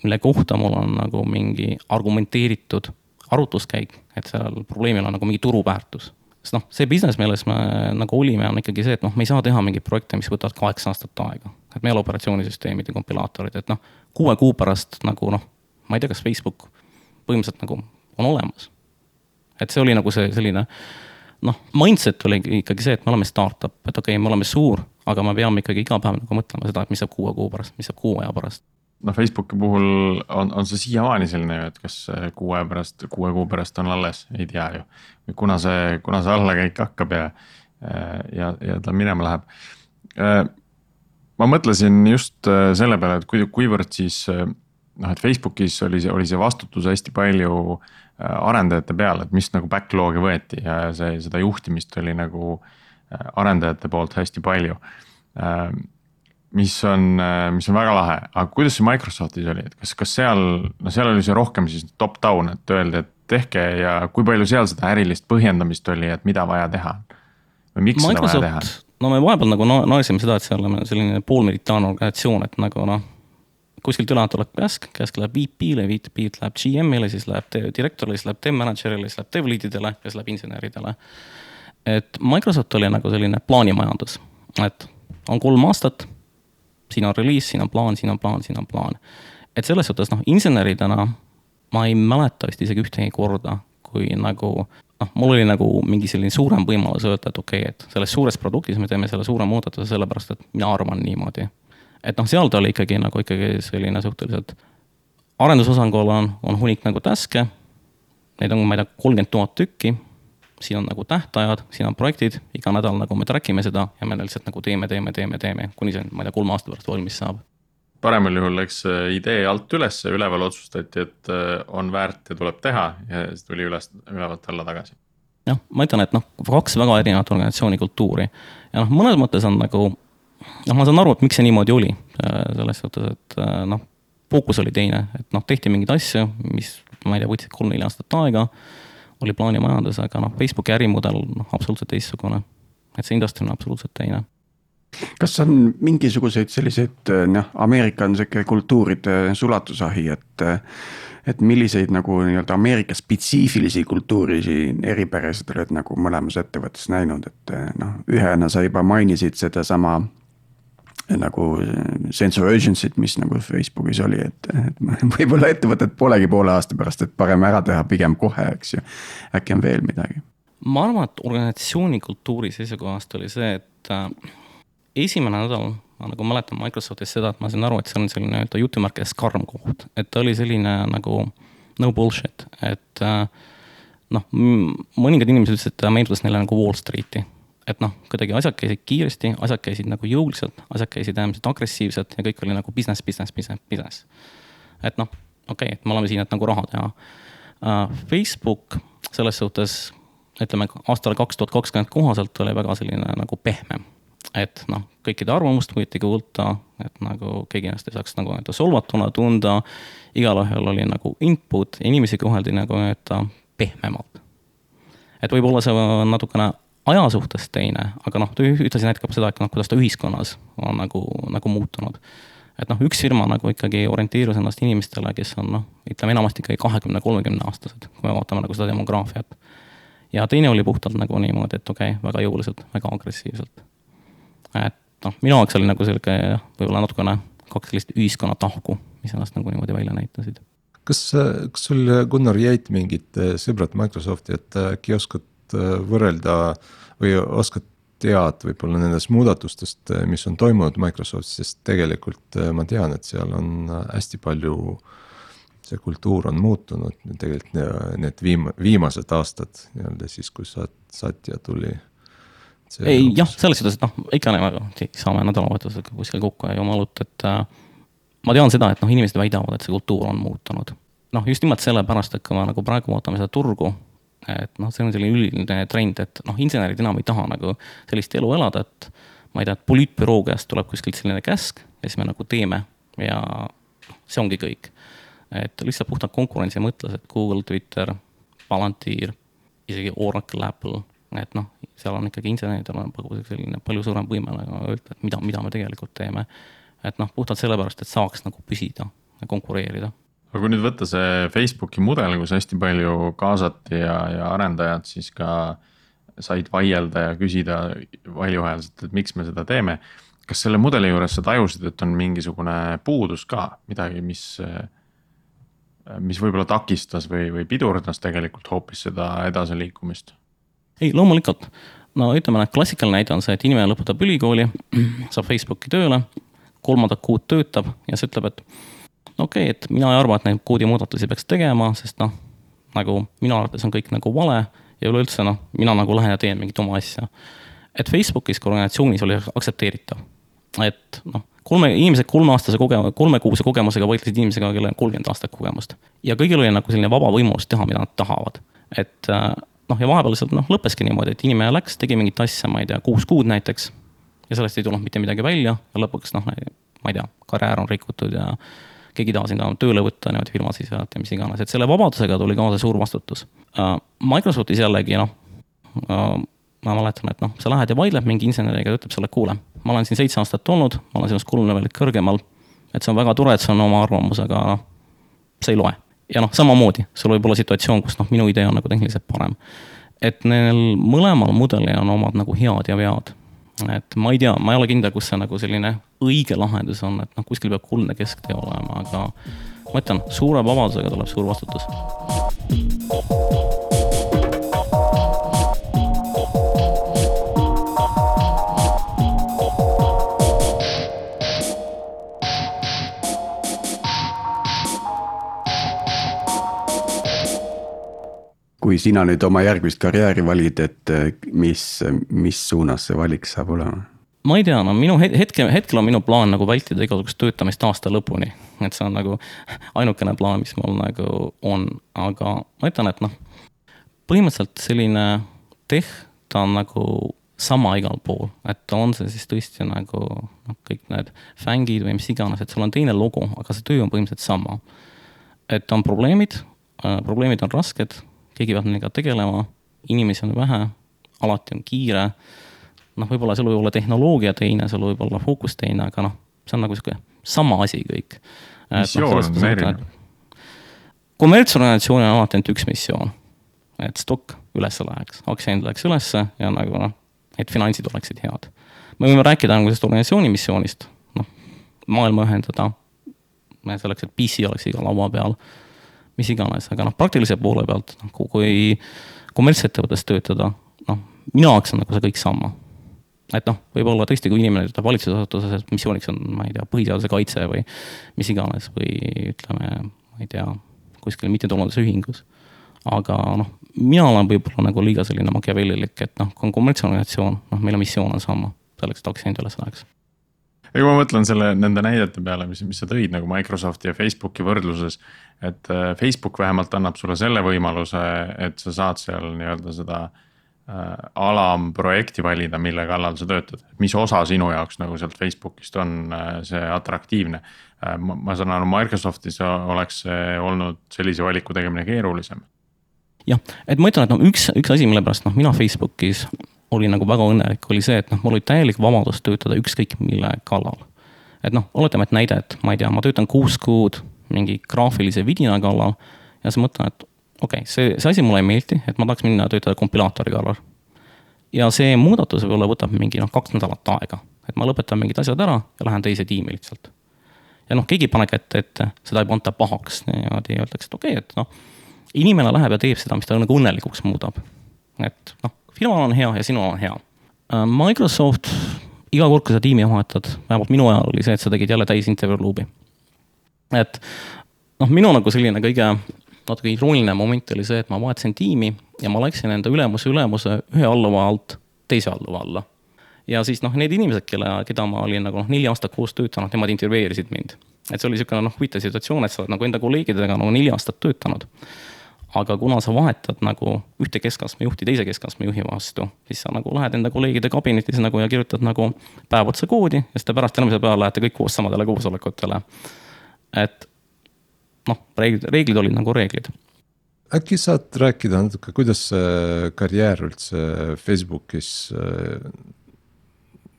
Speaker 2: mille kohta mul on nagu mingi argumenteeritud arutluskäik, et sellel probleemil on nagu mingi turuväärtus sest noh, see business, milles me nagu olime, on ikkagi see, et noh, me ei saa teha mingeid projekte, mis võtavad kaheksa aastat aega. Et meil operatsioonisüsteemid ja kompilaatorid, et noh, kuue kuu pärast nagu noh, ma ei tea, kas Facebook põhimõtteliselt nagu on olemas. et see oli nagu see selline noh, mindset oli ikkagi see, et me oleme startup, et okei okay,, me oleme suur, aga me peame ikkagi iga päev nagu mõtlema seda, et mis saab kuue kuu pärast, mis saab kuu aja pärast
Speaker 3: noh, Facebooki puhul on, on see siiamaani selline ju, et kas kuu aja pärast, kuue kuu pärast on alles, ei tea ju. kuna see, kuna see allakäik hakkab ja, ja, ja ta minema läheb. Ma mõtlesin just selle peale, et kui, kuivõrd siis noh, et Facebookis oli see, oli see vastutus hästi palju arendajate peal, et mis nagu backlog'i võeti ja see, seda juhtimist oli nagu arendajate poolt hästi palju mis on, mis on väga lahe, aga kuidas see Microsoftis oli, et kas, kas seal, no seal oli see rohkem siis top-down, et öeldi, et tehke ja kui palju seal seda ärilist põhjendamist oli, et mida vaja teha? või miks Microsoft, seda vaja teha?
Speaker 2: No me vahepeal nagu naersime seda, et seal on selline poolmilitaarne organisatsioon, et nagu noh. kuskilt üle tuleb käsk, käsk läheb VP-le, VP-lt läheb GM-ile, siis läheb direktorile, siis läheb dev manager'ile, siis läheb dev lead'idele ja siis läheb inseneridele. et Microsoft oli nagu selline plaanimajandus, et on kolm aastat siin on reliis, siin on plaan, siin on plaan, siin on plaan. et selles suhtes noh, inseneridena ma ei mäleta vist isegi ühtegi korda, kui nagu noh, mul oli nagu mingi selline suurem võimalus öelda, et okei okay,, et selles suures produktis me teeme selle suure muudatuse sellepärast, et mina arvan niimoodi. et noh, seal ta oli ikkagi nagu ikkagi selline suhteliselt, arendusosakonnal on, on hunnik nagu task'e, neid on, ma ei tea, kolmkümmend tuhat tükki siin on nagu tähtajad, siin on projektid, iga nädal nagu me track ime seda ja me lihtsalt nagu teeme, teeme, teeme, teeme, kuni see, ma ei tea, kolme aasta pärast valmis saab.
Speaker 3: Paremal juhul läks idee alt ülesse, üleval otsustati, et äh, on väärt ja tuleb teha ja siis tuli üles, ülevalt alla tagasi.
Speaker 2: jah, ma ütlen, et noh, kaks väga erinevat organisatsiooni kultuuri ja noh, mõnes mõttes on nagu noh, ma saan aru, et miks see niimoodi oli, äh, selles suhtes, et äh, noh, fookus oli teine, et noh, tehti mingeid asju, mis ma ei tea, võtsid kolm-neli aastat aega, oli plaanimajandus, aga noh, Facebooki ärimudel noh, absoluutselt teistsugune. et see industry on absoluutselt teine
Speaker 1: kas on mingisuguseid selliseid noh, Ameerika on sihuke kultuuride sulatusahi, et et milliseid nagu nii-öelda Ameerika spetsiifilisi kultuurilisi eripärasid oled nagu mõlemas ettevõttes näinud, et noh, ühena sa juba mainisid sedasama nagu urgency't, mis nagu Facebookis oli, et, et võib-olla ettevõtet polegi poole aasta pärast, et parem ära teha pigem kohe, eks ju. äkki on veel midagi?
Speaker 2: ma arvan, et organisatsiooni kultuuri seisukohast oli see, et äh, esimene nädal ma nagu mäletan Microsoftis seda, et ma sain aru, et see on selline nii-öelda jutumärkides karm koht, et ta oli selline nagu no bullshit, et äh, noh, mõningad inimesed ütlesid, et ta meenutas neile nagu Wall Streeti. et noh, kuidagi asjad käisid kiiresti, asjad käisid nagu jõuliselt, asjad käisid äärmiselt agressiivselt ja kõik oli nagu business, business, business, business. et noh, okei okay,, et me oleme siin, et nagu raha teha uh,. Facebook selles suhtes, ütleme aastal kaks tuhat kakskümmend kohaselt oli väga selline nagu pehmem et noh, kõikide arvamust võeti kuulda, et nagu keegi ennast ei saaks nagu nii-öelda solvatuna tunda. igalühel oli nagu input inimesi koheldi nagu nii-öelda pehmemalt. et võib-olla see on natukene aja suhtes teine, aga noh, ta ühtlasi näitab seda, et noh, kuidas ta ühiskonnas on nagu, nagu muutunud. et noh, üks firma nagu ikkagi orienteerus ennast inimestele, kes on noh, ütleme enamasti ikkagi kahekümne, kolmekümne aastased, kui me vaatame nagu seda demograafiat. ja teine oli puhtalt nagu niimoodi, et okei okay,, väga jõuliselt, väga agressiivselt et noh, minu jaoks oli nagu sihuke võib-olla natukene kaks sellist ühiskonnatahku, mis ennast nagu niimoodi välja näitasid.
Speaker 4: kas, kas sul, Gunnar, jäid mingid eh, sõbrad Microsofti, et äkki oskad eh, võrrelda või oskad tead võib-olla nendest muudatustest, eh, mis on toimunud Microsoftis, sest tegelikult ma tean, et seal on hästi palju see kultuur on muutunud tegelikult need viim-, viimased aastad nii-öelda siis, kui Sat-, Satya tuli
Speaker 2: ei jah, selles suhtes, et noh, ikka saame nädalavahetusega kuskil kokku ja joma õlut, et äh, ma tean seda, et noh, inimesed väidavad, et see kultuur on muutunud. noh, just nimelt sellepärast, et kui me nagu praegu vaatame seda turgu, et noh, see on selline üldine trend, et noh, insenerid enam ei taha nagu sellist elu elada, et ma ei tea, et poliitbüroo käest tuleb kuskilt selline käsk ja siis me nagu teeme ja see ongi kõik. et lihtsalt puhtalt konkurentsi mõttes, et Google, Twitter, Palantir, isegi Oracle, Apple et noh, seal on ikkagi inseneridel on selline palju suurem võime nagu öelda, et mida, mida me tegelikult teeme. et noh, puhtalt sellepärast, et saaks nagu püsida ja konkureerida.
Speaker 3: aga kui nüüd võtta see Facebooki mudel, kus hästi palju kaasati ja, ja arendajad siis ka said vaielda ja küsida valjuhäälselt, et miks me seda teeme. kas selle mudeli juures sa tajusid, et on mingisugune puudus ka, midagi, mis, mis võib-olla takistas või, või pidurdas tegelikult hoopis seda edasiliikumist?
Speaker 2: Ei, loomulikult. no ütleme, klassikaline näide on see, et inimene lõpetab ülikooli, saab Facebooki tööle, kolmandat kuud töötab ja siis ütleb, et okei okay,, et mina ei arva, et neid koodimuudatusi peaks tegema, sest noh, nagu minu arvates on kõik nagu vale ja üleüldse noh, mina nagu lähen ja teen mingit oma asja. et Facebookis kui organisatsioonis oli aktsepteeritav, et noh, kolme, inimesed kolmeaastase koge-, kolmekuuse kogemusega võitlesid inimesega, kellel on kolmkümmend aastat kogemust. ja kõigil oli nagu selline vaba võimalus teha, mida nad tahavad. et äh, noh, ja vahepeal lihtsalt noh, lõppeski niimoodi, et inimene läks, tegi mingit asja, ma ei tea, kuus kuud näiteks. ja sellest ei tulnud mitte midagi välja ja lõpuks noh, ma ei tea, karjäär on rikutud ja keegi ei taha sind enam tööle võtta niimoodi firma siseselt ja mis iganes, et selle vabadusega tuli kaasa suur vastutus uh,. Microsoftis jällegi noh uh,, ma mäletan, et noh, sa lähed ja vaidled mingi inseneriga, ta ütleb sulle, kuule, ma olen siin seitse aastat olnud, ma olen sinust kolm levelit kõrgemal. et see on väga tore, et sul on oma arvamus, aga noh, see ei loe ja noh, samamoodi, sul võib olla situatsioon, kus noh, minu idee on nagu tehniliselt parem. et neil mõlemal mudelil on omad nagu head ja vead. et ma ei tea, ma ei ole kindel, kus see nagu selline õige lahendus on, et noh, kuskil peab kuldne kesktee olema, aga ma ütlen, suure vabadusega tuleb suur vastutus.
Speaker 1: Kui sina nüüd oma järgmist karjääri valid, et eh, mis, mis suunas see valik saab olema?
Speaker 2: ma ei tea, no minu hetke, hetkel on minu plaan nagu vältida igasugust töötamist aasta lõpuni. et see on nagu ainukene plaan, mis mul nagu on, aga ma ütlen, et noh, põhimõtteliselt selline teh, ta on nagu sama igal pool, et on see siis tõesti nagu noh, kõik need fängid või mis iganes, et sul on teine logo, aga see töö on põhimõtteliselt sama. et on probleemid, probleemid on rasked, keegi peab nendega tegelema, inimesi on vähe, alati on kiire. noh, võib-olla sul võib olla tehnoloogia teine, sul võib olla fookus teine, aga noh, see on nagu sihuke sama asi kõik.
Speaker 3: missioon on erinev.
Speaker 2: kommertsorganisatsioonil on alati ainult üks missioon, et stokk üles läheks, aktsia hind läheks ülesse ja nagu noh, et finantsid oleksid head. me võime rääkida nagu sellest organisatsiooni missioonist, noh, maailma ühendada, selleks, et PC oleks iga laua peal, mis iganes, aga noh, praktilise poole pealt, noh, kui kommertsettevõttes töötada, noh, minu jaoks on nagu see kõik sama et noh, võib-olla tõesti, kui inimene töötab valitsusasutuses, et missiooniks on, ma ei tea, põhiseaduse kaitse või mis iganes või ütleme, ma ei tea, kuskil mittetulundusühingus. aga noh, mina olen võib-olla nagu liiga selline machiavellilik, et noh, kui on kommertsorganisatsioon, noh, meil on missioon on sama, selleks, et aktsia hind üles läheks
Speaker 3: kui ma mõtlen selle, nende näidete peale, mis, mis sa tõid nagu Microsofti ja Facebooki võrdluses. et äh, Facebook vähemalt annab sulle selle võimaluse, et sa saad seal nii-öelda seda äh, alamprojekti valida, mille kallal sa töötad. mis osa sinu jaoks nagu sealt Facebookist on äh, see atraktiivne äh,. ma, ma saan aru, Microsoftis oleks see olnud sellise valiku tegemine keerulisem
Speaker 2: jah, et ma ütlen, et noh, üks, üks asi, mille pärast noh, mina Facebookis olin nagu väga õnnelik, oli see, et noh, mul oli täielik vabadus töötada ükskõik mille kallal. et noh, oletame, et näide, et ma ei tea, ma töötan kuus kuud mingi graafilise vidina kallal ja siis mõtlen, et okei okay,, see, see asi mulle ei meeldi, et ma tahaks minna töötada kompilaatori kallal. ja see muudatus võib-olla võtab mingi noh, kaks nädalat aega, et ma lõpetan mingid asjad ära ja lähen teise tiimi lihtsalt. ja noh, keegi ei pane kätte ette, seda ei panda pahaks, niimoodi öeldakse, et okei okay,, et noh inimene läheb ja teeb seda, mis ta nagu õnnelikuks muudab. et noh, firmal on hea ja sinul on hea. Äh, Microsoft, iga kord, kui sa tiimi vahetad, vähemalt minu ajal oli see, et sa tegid jälle täisintervjuu luubi. et noh, minu nagu selline kõige natuke irooniline moment oli see, et ma vahetasin tiimi ja ma läksin enda ülemuse ülemuse ühe alluva alt teise alluva alla. ja siis noh, need inimesed, kelle, keda ma olin nagu noh, neli aastat koos töötanud, nemad intervjueerisid mind. et see oli niisugune noh, huvitav situatsioon, et sa oled nagu enda kolleegidega nagu neli aastat töötanud aga kuna sa vahetad nagu ühte keskastme juhti teise keskastme juhi vastu, siis sa nagu lähed enda kolleegide kabinetis nagu ja kirjutad nagu päev otsa koodi ja siis te pärast järgmisel päeval lähete kõik koos samadele koosolekutele. et noh, reeglid, reeglid olid nagu reeglid.
Speaker 4: äkki saad rääkida natuke, kuidas see karjäär üldse Facebookis äh,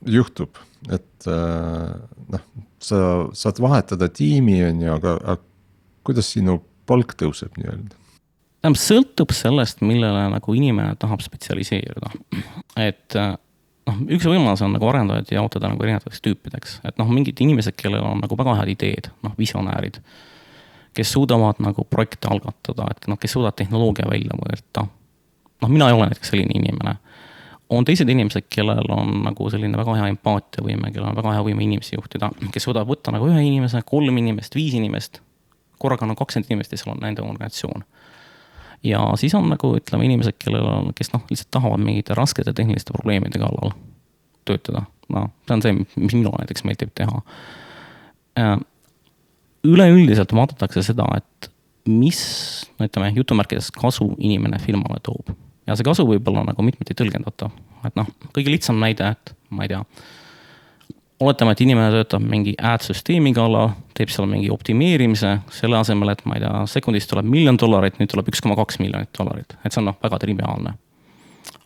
Speaker 4: juhtub, et äh, noh, sa saad vahetada tiimi, on ju, aga, kuidas sinu palk tõuseb nii-öelda?
Speaker 2: Tähendab, sõltub sellest, millele nagu inimene tahab spetsialiseeruda. et äh, noh, üks võimalus on nagu arendajad jaotada nagu erinevateks tüüpideks, et noh, mingid inimesed, kellel on nagu väga head ideed, noh, visionäärid. kes suudavad nagu projekte algatada, et noh, kes suudavad tehnoloogia välja mõelda. noh, mina ei ole näiteks selline inimene. on teised inimesed, kellel on nagu selline väga hea empaatiavõime, kellel on väga hea võime inimesi juhtida, kes suudavad võtta nagu ühe inimese, kolm inimest, viis inimest. korraga on nagu kakskümmend inimest ja seal on nende organisatsioon ja siis on nagu ütleme, inimesed, kellel on, kes noh, lihtsalt tahavad mingite raskete tehniliste probleemide kallal töötada. noh, see on see, mis minule näiteks meeldib teha. Äh, üleüldiselt vaadatakse seda, et mis, no ütleme jutumärkides kasu inimene firmale toob. ja see kasu võib olla nagu mitmeti tõlgendatav, et noh, kõige lihtsam näide, et ma ei tea oletame, et inimene töötab mingi ad süsteemi kallal, teeb seal mingi optimeerimise, selle asemel, et ma ei tea, sekundis tuleb miljon dollarit, nüüd tuleb üks koma kaks miljonit dollarit, et see on noh, väga triviaalne.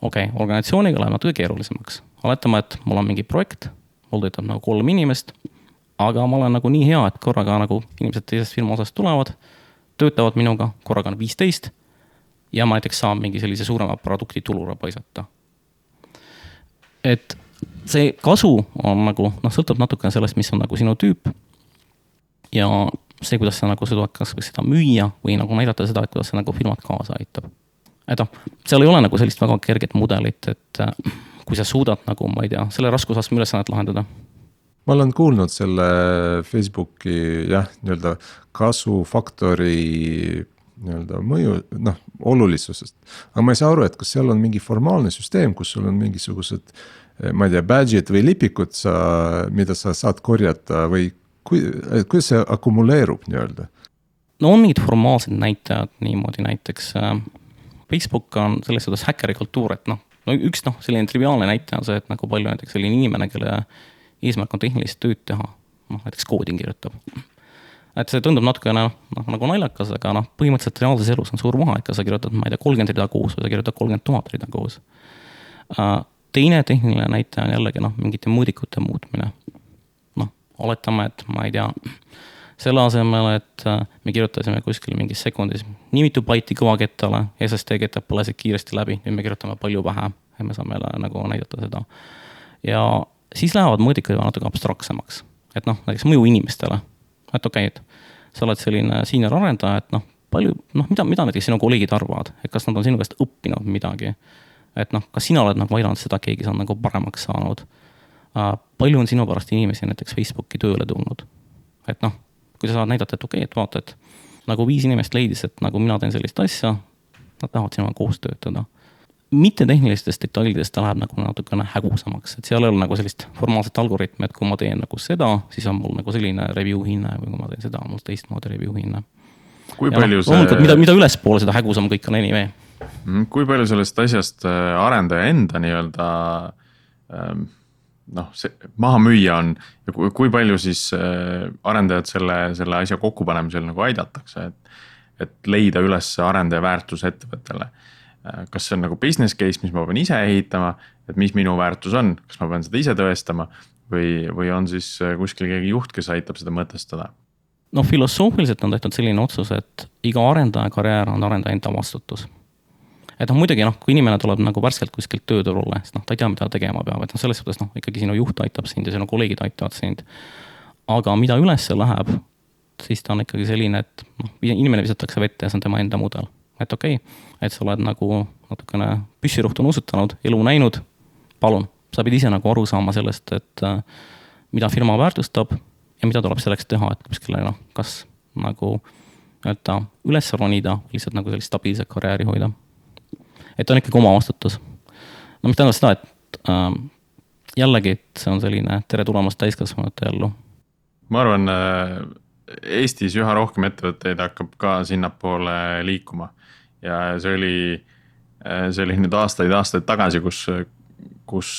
Speaker 2: okei okay,, organisatsiooniga läheb natuke keerulisemaks, oletame, et mul on mingi projekt, mul töötab nagu kolm inimest, aga ma olen nagu nii hea, et korraga nagu inimesed teisest firma osast tulevad, töötavad minuga, korraga on viisteist ja ma näiteks saan mingi sellise suurema produkti tulule paisata. et see kasu on nagu noh, sõltub natukene sellest, mis on nagu sinu tüüp. ja see, kuidas sa nagu suudad kas seda müüa või nagu näidata seda, et kuidas see nagu firmat kaasa aitab. et noh, seal ei ole nagu sellist väga kerget mudelit, et äh, kui sa suudad nagu, ma ei tea, selle raskusastme ülesannet lahendada
Speaker 4: ma olen kuulnud selle Facebooki jah, nii-öelda kasvufaktori nii-öelda mõju, noh, olulisusest. aga ma ei saa aru, et kas seal on mingi formaalne süsteem, kus sul on mingisugused ma ei tea, badge'id või lipikud sa, mida sa saad korjata või kui, eh, kuidas see akumuleerub nii-öelda?
Speaker 2: no on mingid formaalsed näitajad niimoodi, näiteks äh, Facebook on selles suhtes häkkerikultuur, et noh, no üks noh, selline triviaalne näitaja on see, et nagu palju näiteks selline inimene, kelle eesmärk on tehnilist tööd teha, noh näiteks koodi kirjutab. et see tundub natukene noh, nagu naljakas, aga noh, põhimõtteliselt reaalses elus on suur vahe, kas sa kirjutad, ma ei tea, kolmkümmend rida kuus või sa kirjutad kolmkümmend tuhat rida kuus. Teine tehniline näitaja on jällegi noh, mingite mõõdikute muutmine. noh, oletame, et ma ei tea, selle asemel, et äh, me kirjutasime kuskil mingis sekundis nii mitu baiti kõvakettale, SSD ketab põlesid kiiresti läbi, nüüd me kirjutame palju vähem ja me saame nagu näidata seda. ja siis lähevad mõõdikud juba natuke abstraktsemaks, et noh, näiteks mõju inimestele et okei okay,, et sa oled selline senior arendaja, et noh, palju, noh, mida, mida näiteks sinu kolleegid arvavad, et kas nad on sinu käest õppinud midagi? Et noh, kas sina oled nagu aidanud seda, keegi on nagu paremaks saanud uh,? palju on sinu pärast inimesi näiteks Facebooki tööle tulnud? et noh, kui sa saad näidata, et okei okay,, et vaata, et nagu viis inimest leidis, et nagu mina teen sellist asja, nad tahavad sinuga koos töötada mittetehnilistest detailidest ta läheb nagu natukene hägusamaks, et seal ei ole nagu sellist formaalset algoritmi, et kui ma teen nagu seda, siis on mul nagu selline review hinne või kui ma teen seda, on mul teistmoodi review hinne.
Speaker 3: kui ja palju
Speaker 2: no, see. mida, mida ülespoole, seda hägusam kõik on anyway.
Speaker 3: Mm, kui palju sellest asjast äh, arendaja enda nii-öelda ähm, noh, see maha müüa on ja kui, kui palju siis äh, arendajad selle, selle asja kokkupanemisel nagu aidatakse, et. et leida üles arendaja väärtus ettevõttele Äh, kas see on nagu business case, mis ma pean ise ehitama, et mis minu väärtus on, kas ma pean seda ise tõestama või, või on siis kuskil keegi juht, kes aitab seda mõtestada?
Speaker 2: no filosoofiliselt on tehtud selline otsus, et iga arendaja karjäär on arendaja enda vastutus. Et noh, muidugi noh, kui inimene tuleb nagu värskelt kuskilt tööturule, siis noh, ta ei tea, mida tegema peab, et noh, selles suhtes noh, ikkagi sinu juht aitab sind ja sinu kolleegid aitavad sind. aga mida ülesse läheb, siis ta on ikkagi selline, et noh, inimene visatakse vette ja see on tema enda mudel et okei okay,, et sa oled nagu natukene püssirohtu nuusutanud, elu näinud, palun, sa pead ise nagu aru saama sellest, et äh, mida firma väärtustab ja mida tuleb selleks teha, et kuskile noh, kas nagu nii-öelda üles ronida, lihtsalt nagu sellist stabiilset karjääri hoida. Et on ikkagi oma vastutus. no mis tähendab seda, et äh, jällegi, et see on selline tere tulemast täiskasvanute ellu.
Speaker 3: ma arvan äh,, Eestis üha rohkem ettevõtteid hakkab ka sinnapoole liikuma ja see oli, see oli nüüd aastaid-aastaid tagasi, kus, kus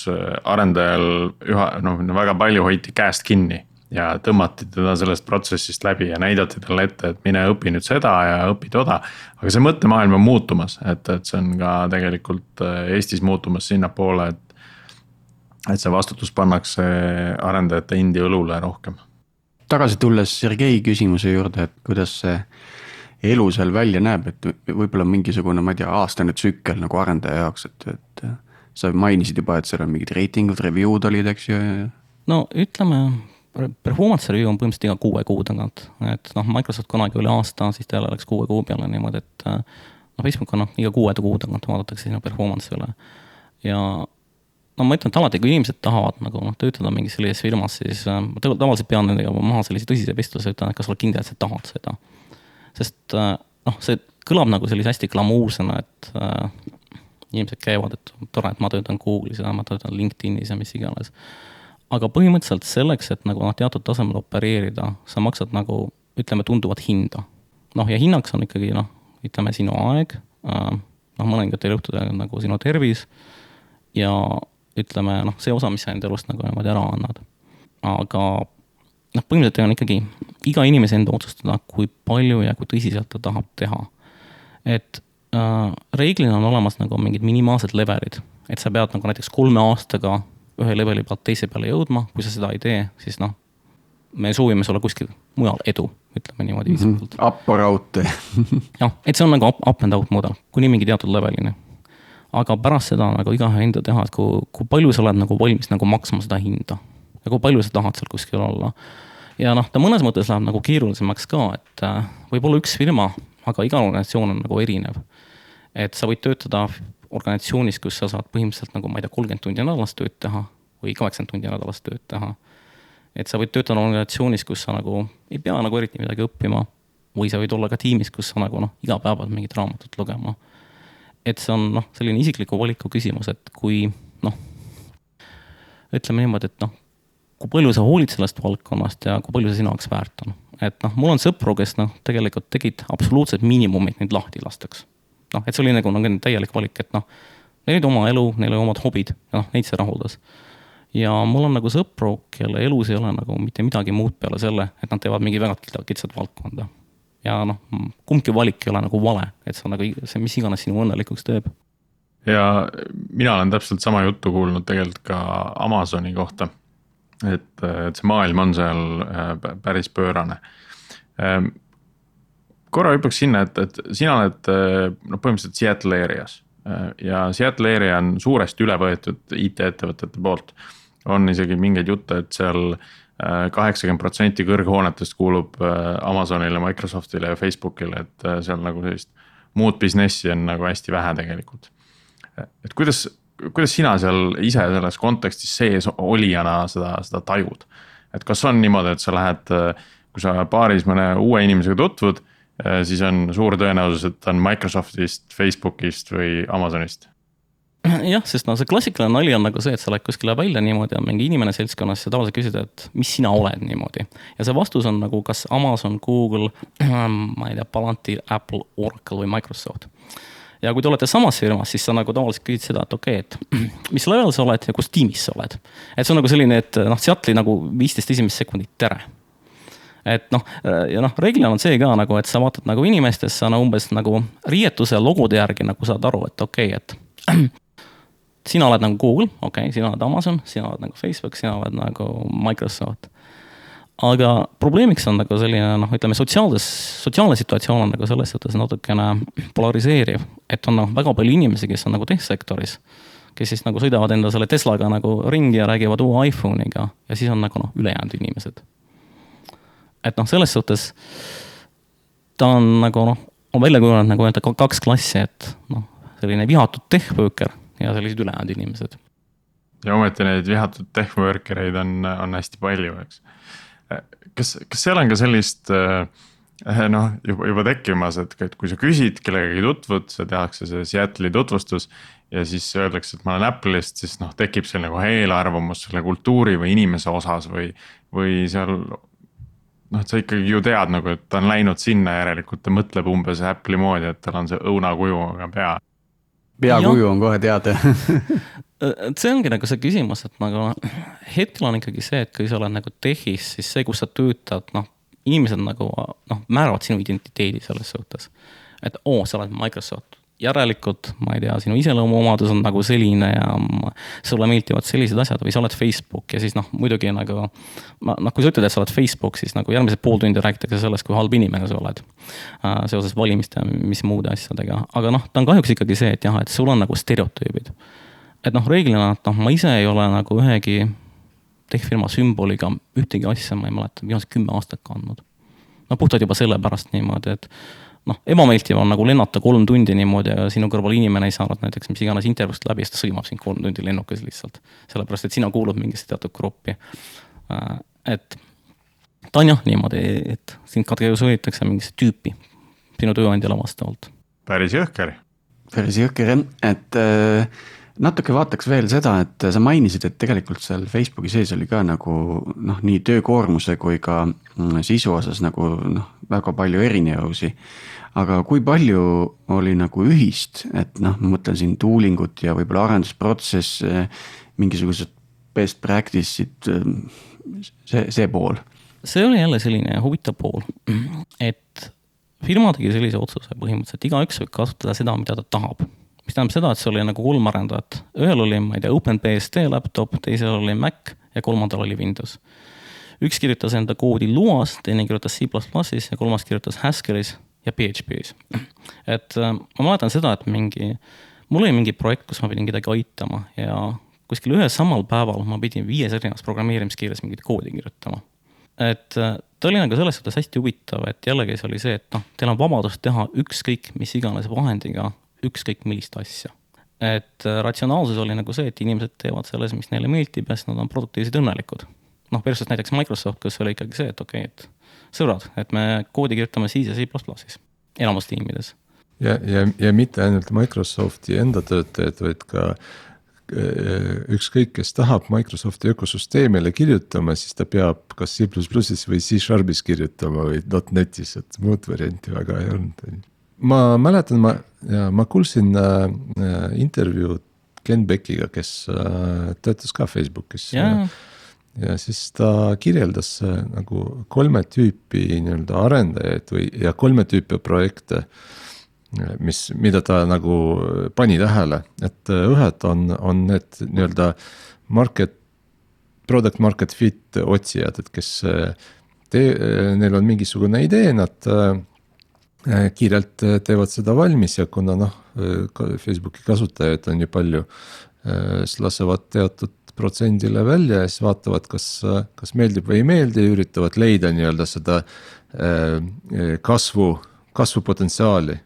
Speaker 3: arendajal üha noh, väga palju hoiti käest kinni ja tõmmati teda sellest protsessist läbi ja näidati talle ette, et mine õpi nüüd seda ja õpi toda. aga see mõttemaailm on muutumas, et, et see on ka tegelikult Eestis muutumas sinnapoole, et. et see vastutus pannakse arendajate endi õlule rohkem.
Speaker 1: tagasi tulles Sergei küsimuse juurde, et kuidas see elu seal välja näeb, et võib-olla mingisugune, ma ei tea, aastane tsükkel nagu arendaja jaoks, et, et. sa mainisid juba, et seal on mingid reitingud, review'd olid, eks ju.
Speaker 2: no ütleme, performance review on põhimõtteliselt iga kuue kuu tagant, et noh, Microsoft kunagi oli aasta, siis ta jälle läks kuue kuu peale niimoodi, et. noh, Facebook on noh, iga kuue kuu tagant vaadatakse sinu performance'i üle ja no ma ütlen, et alati, kui inimesed tahavad nagu noh, töötada mingis sellises firmas, siis äh, ma tavaliselt pean nendega maha sellise tõsise vestluse, ütlen, et kas sa oled kindel, et sa tahad seda sest äh, noh, see kõlab nagu sellise hästi glamuursena, et äh, inimesed käivad, et tore, et ma töötan Google'is ja ma töötan LinkedInis ja mis iganes. Aga põhimõtteliselt selleks, et nagu noh, teatud tasemel opereerida, sa maksad nagu ütleme, tunduvat hinda. noh, ja hinnaks on ikkagi noh, ütleme sinu aeg äh,, noh, mõningatel juhtudel nagu sinu tervis ja ütleme noh, see osa, mis sa enda elust nagu niimoodi ära annad. aga noh, põhimõtteliselt on ikkagi iga inimese enda otsustada, kui palju ja kui tõsiselt ta tahab teha. et äh, reeglina on olemas nagu mingid minimaalsed levelid, et sa pead nagu näiteks kolme aastaga ühe leveli pealt teise peale jõudma, kui sa seda ei tee, siis noh, me soovime sulle kuskil mujal edu, ütleme niimoodi
Speaker 1: viisakalt mm -hmm.. Up or out
Speaker 2: jah, et see on nagu up, up and out mudel, kuni mingi teatud levelini. aga pärast seda nagu igaühe enda teha, et kui, kui palju sa oled nagu valmis nagu maksma seda hinda ja kui palju sa tahad seal kuskil olla ja noh, ta mõnes mõttes läheb nagu keerulisemaks ka, et äh, võib-olla üks firma, aga iga organisatsioon on nagu erinev. et sa võid töötada organisatsioonis, kus sa saad põhimõtteliselt nagu ma ei tea, kolmkümmend tundi nädalas tööd teha või kaheksakümmend tundi nädalas tööd teha. et sa võid töötada organisatsioonis, kus sa nagu ei pea nagu eriti midagi õppima või sa võid olla ka tiimis, kus sa nagu noh, iga päev pead mingit raamatut lugema. et see on noh, selline isikliku valiku küsimus, et kui noh, ütleme niimoodi, et noh, kui palju sa hoolid sellest valdkonnast ja kui palju see sinu jaoks väärt on. et noh, mul on sõpru, kes noh, tegelikult tegid absoluutselt miinimumit neid lahti lastaks. Noh, et see oli nagu, nagu täielik valik, et noh, neil olid oma elu, neil olid omad hobid ja noh, neid see rahuldas. ja mul on nagu sõpru, kelle elus ei ole nagu mitte midagi muud peale selle, et nad teevad mingi väga kitsat valdkonda. ja noh, kumbki valik ei ole nagu vale, et see on nagu see, mis iganes sinu õnnelikuks teeb.
Speaker 3: ja mina olen täpselt sama juttu kuulnud tegelikult ka Amazoni kohta. et, et see maailm on seal äh, päris pöörane ähm, korra hüppaks sinna, et, et sina oled noh, põhimõtteliselt Seattle areas äh, ja Seattle area on suuresti üle võetud IT-ettevõtete poolt. on isegi mingeid jutte, et seal äh, kaheksakümmend protsenti kõrghoonetest kuulub Amazonile, Microsoftile ja Facebookile, et seal nagu sellist muud business'i on nagu hästi vähe tegelikult. et kuidas, kuidas sina seal ise selles kontekstis sees olijana seda, seda tajud? et kas on niimoodi, et sa lähed, kui sa baaris mõne uue inimesega tutvud siis on suur tõenäosus, et ta on Microsoftist, Facebookist või Amazonist.
Speaker 2: jah, sest no see klassikaline nali on nagu see, et sa lähed kuskile välja niimoodi, on mingi inimene seltskonnas ja tavaliselt küsida, et mis sina oled niimoodi. ja see vastus on nagu kas Amazon, Google, ma ei tea, Palantir, Apple, Oracle või Microsoft ja kui te olete samas firmas, siis sa nagu tavaliselt küsid seda, et okei okay,, et mis level sa oled ja kus tiimis sa oled. et see on nagu selline, et noh, Seattle'i nagu viisteist esimest sekundit, tere et noh, ja noh, reeglina on see ka nagu, et sa vaatad nagu inimestesse no umbes nagu riietuse ja logode järgi nagu saad aru, et okei okay,, et sina oled nagu Google, okei okay,, sina oled Amazon, sina oled nagu Facebook, sina oled nagu Microsoft. aga probleemiks on nagu selline noh, ütleme sotsiaalses, sotsiaalne situatsioon on nagu selles suhtes natukene polariseeriv, et on noh, väga palju inimesi, kes on nagu tech-sektoris kes siis nagu sõidavad enda selle Teslaga nagu ringi ja räägivad uue iPhone'iga ja siis on nagu noh, ülejäänud inimesed et noh, selles suhtes ta on nagu noh, on välja kujunenud nagu öelda kaks klassi, et noh, selline vihatud tech-worker ja sellised ülejäänud inimesed.
Speaker 3: ja ometi neid vihatud tech-worker eid on, on hästi palju, eks. kas, kas seal on ka sellist noh, juba, juba tekkimas, et, et kui sa küsid kellegagi tutvud, tehakse see Seattle'i tutvustus. ja siis öeldakse, et ma olen Apple'ist, siis noh, tekib seal nagu eelarvamus selle kultuuri või inimese osas või, või seal noh, et sa ikkagi ju tead nagu, et ta on läinud sinna, järelikult ta mõtleb umbes Apple'i moodi, et tal on see õunakujuga pea.
Speaker 1: peakuju on kohe teada
Speaker 2: et see ongi nagu see küsimus, et nagu hetkel on ikkagi see, et kui sa oled nagu tehis, siis see, kus sa töötad, noh, inimesed nagu noh, määravad sinu identiteedi selles suhtes. et oo, sa oled Microsoft järelikult, ma ei tea, sinu iseloomuomadus on nagu selline ja sulle meeldivad sellised asjad või sa oled Facebook ja siis noh, muidugi nagu. ma noh, kui sa ütled, et sa oled Facebook, siis nagu järgmised pool tundi räägitakse sellest, kui halb inimene sa oled äh,. seoses valimiste ja mis muude asjadega, aga noh, ta on kahjuks ikkagi see, et jah, et sul on nagu stereotüübid. et noh, reeglina, et noh, ma ise ei ole nagu ühegi tech-firma sümboliga ühtegi asja, ma ei mäleta, viimased kümme aastat kandnud. no puhtalt juba sellepärast niimoodi, et noh, ebameeldiv on nagu lennata kolm tundi niimoodi ja sinu kõrval inimene ei saanud näiteks mis iganes intervjuust läbi, siis ta sõimab sind kolm tundi lennukis lihtsalt. sellepärast, et sina kuulud mingisse teatud gruppi. Äh, et ta on jah niimoodi, et sind kategoriseeritakse mingisse tüüpi sinu tööandjale vastavalt.
Speaker 3: päris jõhker.
Speaker 1: päris jõhker jah, et äh, natuke vaataks veel seda, et sa mainisid, et tegelikult seal Facebooki sees oli ka nagu noh, nii töökoormuse kui ka mm, sisu osas nagu noh, väga palju erinevusi aga kui palju oli nagu ühist, et noh, ma mõtlen siin tooling ut ja võib-olla arendusprotsess, mingisugused best practice'id, see, see pool.
Speaker 2: see oli jälle selline huvitav pool, et firma tegi sellise otsuse põhimõtteliselt, igaüks võib kasutada seda, mida ta tahab. mis tähendab seda, et see oli nagu kolm arendajat, ühel oli, ma ei tea, OpenBSD laptop, teisel oli Mac ja kolmandal oli Windows üks kirjutas enda koodi Luas, teine kirjutas C++-is ja kolmas kirjutas Haskellis ja PHP-s. et äh, ma mäletan seda, et mingi, mul oli mingi projekt, kus ma pidin kedagi aitama ja kuskil ühel samal päeval ma pidin viies erinevas programmeerimiskeeles mingit koodi kirjutama. et äh, ta oli nagu selles suhtes hästi huvitav, et jällegi see oli see, et noh, teil on vabadus teha ükskõik mis iganes vahendiga ükskõik millist asja. et äh, ratsionaalsus oli nagu see, et inimesed teevad selles, mis neile meeldib ja siis nad on produktiivsed õnnelikud. Noh, versus näiteks Microsoft, kus oli ikkagi see, et okei okay,, et sõbrad, et me koodi kirjutame C ja C++-is, enamus tiimides.
Speaker 4: ja, ja, ja mitte ainult Microsofti enda töötajad, vaid ka äh, ükskõik, kes tahab Microsofti ökosüsteemile kirjutama, siis ta peab kas C++-is või C-Sharpis kirjutama või .NET-is, et muud varianti väga ei olnud. ma mäletan, ma, ma kuulsin äh, intervjuud Ken Beckiga, kes äh, töötas ka Facebookis
Speaker 2: jaa,
Speaker 4: ja siis ta kirjeldas äh, nagu kolme tüüpi nii-öelda arendajaid või, ja kolme tüüpi projekte. mis, mida ta nagu pani tähele, et äh, ühed on, on need nii-öelda market, product market fit otsijad, et kes äh, tee-, neil on mingisugune idee, nad äh, kiirelt äh, teevad seda valmis ja kuna noh, Facebooki kasutajaid on ju palju, siis lasevad teatud protsendile välja ja siis vaatavad, kas, kas meeldib või ei meeldi, üritavad leida nii-öelda seda äh, kasvu, kasvupotentsiaali.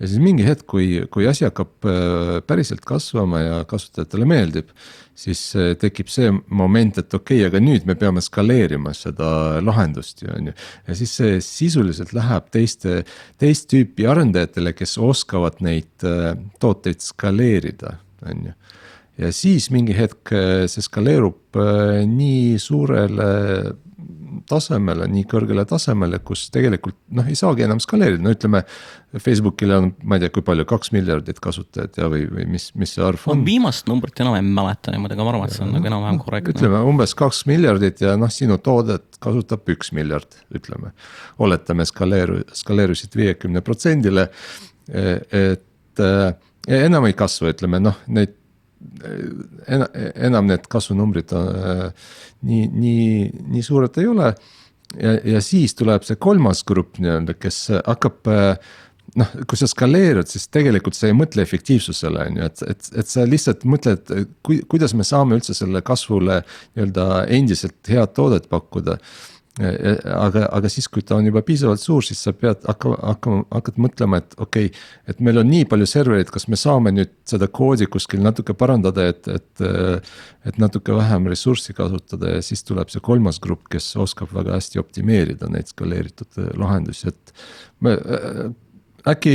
Speaker 4: ja siis mingi hetk, kui, kui asi hakkab äh, päriselt kasvama ja kasutajatele meeldib, siis äh, tekib see moment, et okei okay,, aga nüüd me peame skaleerima seda lahendust ju on ju. ja siis see sisuliselt läheb teiste, teist tüüpi arendajatele, kes oskavad neid äh, tooteid skaleerida, on ju ja siis mingi hetk äh, see skaleerub äh, nii suurele tasemele, nii kõrgele tasemele, kus tegelikult noh, ei saagi enam skaleerida, no ütleme. Facebookil on, ma ei tea, kui palju, kaks miljardit kasutajat ja, või, või mis, mis see arv on?
Speaker 2: viimast numbrit enam ei mäleta niimoodi, aga ma arvan, et see on nagu enam-vähem korrektne.
Speaker 4: ütleme umbes kaks miljardit ja noh, sinu toodet kasutab üks miljard, ütleme. oletame skaleeru-, skaleerusid viiekümne protsendile. et äh, enam ei kasva, ütleme noh, neid enam, need kasvunumbrid äh, nii, nii, nii suured ei ole. ja, ja siis tuleb see kolmas grupp nii-öelda, kes hakkab äh, noh, kui sa skaleerud, siis tegelikult sa ei mõtle efektiivsusele on ju, et, et, et sa lihtsalt mõtled, kui, kuidas me saame üldse selle kasvule nii-öelda endiselt head toodet pakkuda. aga, aga siis, kui ta on juba piisavalt suur, siis sa pead hakkama, hakkama, hakkad mõtlema, et okei okay,. et meil on nii palju servereid, kas me saame nüüd seda koodi kuskil natuke parandada, et, et. et natuke vähem ressurssi kasutada ja siis tuleb see kolmas grupp, kes oskab väga hästi optimeerida neid skaleeritud lahendusi, et me äkki,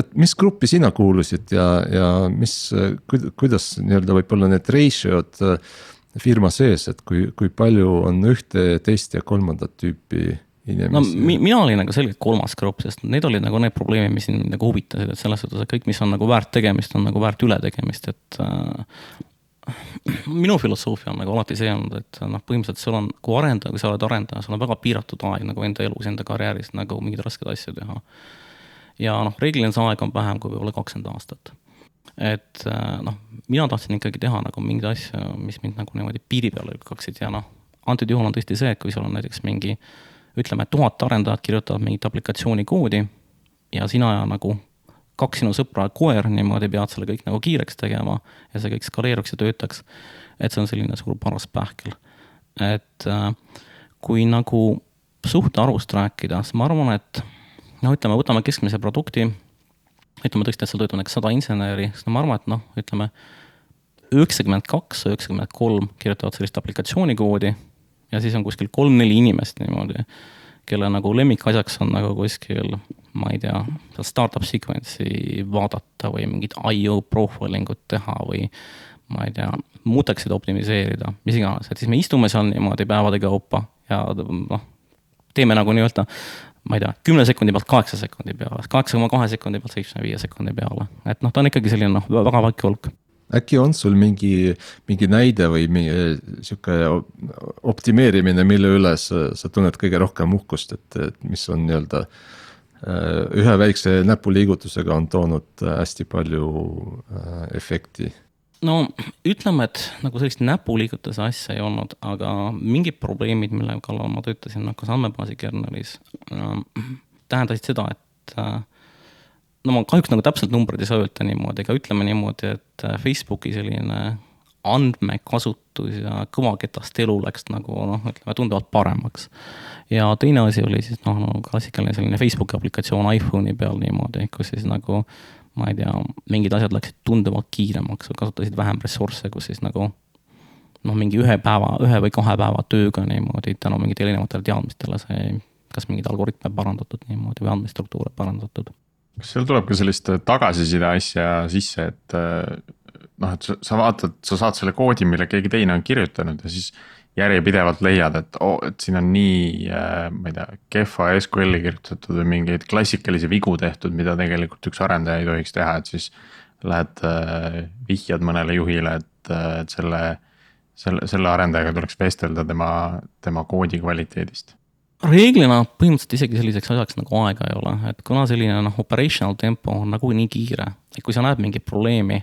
Speaker 4: et mis gruppi sina kuulusid ja, ja mis, kuidas nii-öelda võib-olla need ratio'd firma sees, et kui, kui palju on ühte, teist ja kolmandat tüüpi
Speaker 2: no
Speaker 4: inimesi
Speaker 2: mi, mina olin nagu selgelt kolmas grupp, sest need olid nagu need probleemid, mis mind nagu huvitasid, et selles suhtes, et kõik, mis on nagu väärt tegemist, on nagu väärt ületegemist, et äh, minu filosoofia on nagu alati see olnud, et noh, põhimõtteliselt sul on, kui arendaja, kui sa oled arendaja, sul on väga piiratud aeg nagu enda elus, enda karjääris nagu mingeid raskeid asju teha. ja noh, reeglina see aeg on vähem kui võib-olla kakskümmend aastat. Et äh, noh, mina tahtsin ikkagi teha nagu mingeid asju, mis mind nagu niimoodi piiri peale lükkaksid ja noh, antud juhul on tõesti see, et kui sul on näiteks mingi ütleme, tuhat arendajat kirjutavad mingit aplikatsiooni koodi ja sina ja nagu kaks sinu sõpra koer niimoodi pead selle kõik nagu kiireks tegema ja see kõik skaleeruks ja töötaks. et see on selline suur paras pähkel. et äh, kui nagu suhtarvust rääkida, siis ma arvan, et noh, ütleme, võtame keskmise produkti, ütleme tõesti, et seal töötab näiteks sada inseneri, siis no ma arvan, et noh, ütleme üheksakümmend kaks, üheksakümmend kolm kirjutavad sellist aplikatsioonikoodi ja siis on kuskil kolm-neli inimest niimoodi, kelle nagu lemmikasjaks on nagu kuskil, ma ei tea, seal startup sequence'i vaadata või mingit IO profiling ut teha või ma ei tea, muteksid optimiseerida, mis iganes, et siis me istume seal niimoodi päevade kaupa ja noh, teeme nagu nii-öelda ma ei tea, kümne sekundi pealt kaheksa sekundi peale, kaheksa koma kahe sekundi pealt seitsme viie sekundi peale, et noh, ta on ikkagi selline noh, väga väike hulk.
Speaker 4: Äkki on sul mingi, mingi näide või mingi sihuke optimeerimine, mille üle sa, sa tunned kõige rohkem uhkust, et, et mis on nii-öelda äh, ühe väikse näpuliigutusega on toonud hästi palju efekti
Speaker 2: no ütleme, et nagu sellist näpuliigutuse asja ei olnud, aga mingid probleemid, mille kallal ma töötasin, noh kas andmebaasi kernelis äh,, tähendasid seda, et äh, no ma kahjuks nagu täpselt numbreid ei saa öelda niimoodi, aga ütleme niimoodi, et äh, Facebooki selline andmekasutus ja kõvaketast elu läks nagu noh, ütleme tunduvalt paremaks. ja teine asi oli siis noh no,, klassikaline selline Facebooki aplikatsioon iPhone'i peal niimoodi, kus siis nagu ma ei tea, mingid asjad läksid tunduvalt kiiremaks, kasutasid vähem ressursse, kus siis nagu noh, mingi ühe päeva, ühe või kahe päeva tööga niimoodi tänu mingitele erinevatele teadmistele sai kas mingeid algoritme parandatud niimoodi või andmestruktuure parandatud.
Speaker 3: Kas seal tuleb ka sellist tagasiside asja sisse, et noh, et sa vaatad, sa saad selle koodi, mille keegi teine on kirjutanud ja siis järjepidevalt leiad, et oo oh,, et siin on nii, ma ei tea, kehva SQL-i kirjutatud või mingeid klassikalisi vigu tehtud, mida tegelikult üks arendaja ei tohiks teha, et siis lähed äh, vihjad mõnele juhile, et, äh, et selle, selle, selle arendajaga tuleks vestelda tema, tema koodi kvaliteedist
Speaker 2: reeglina põhimõtteliselt isegi selliseks asjaks nagu aega ei ole, et kuna selline noh, operational tempo on nagu nii kiire, et kui sa näed mingit probleemi,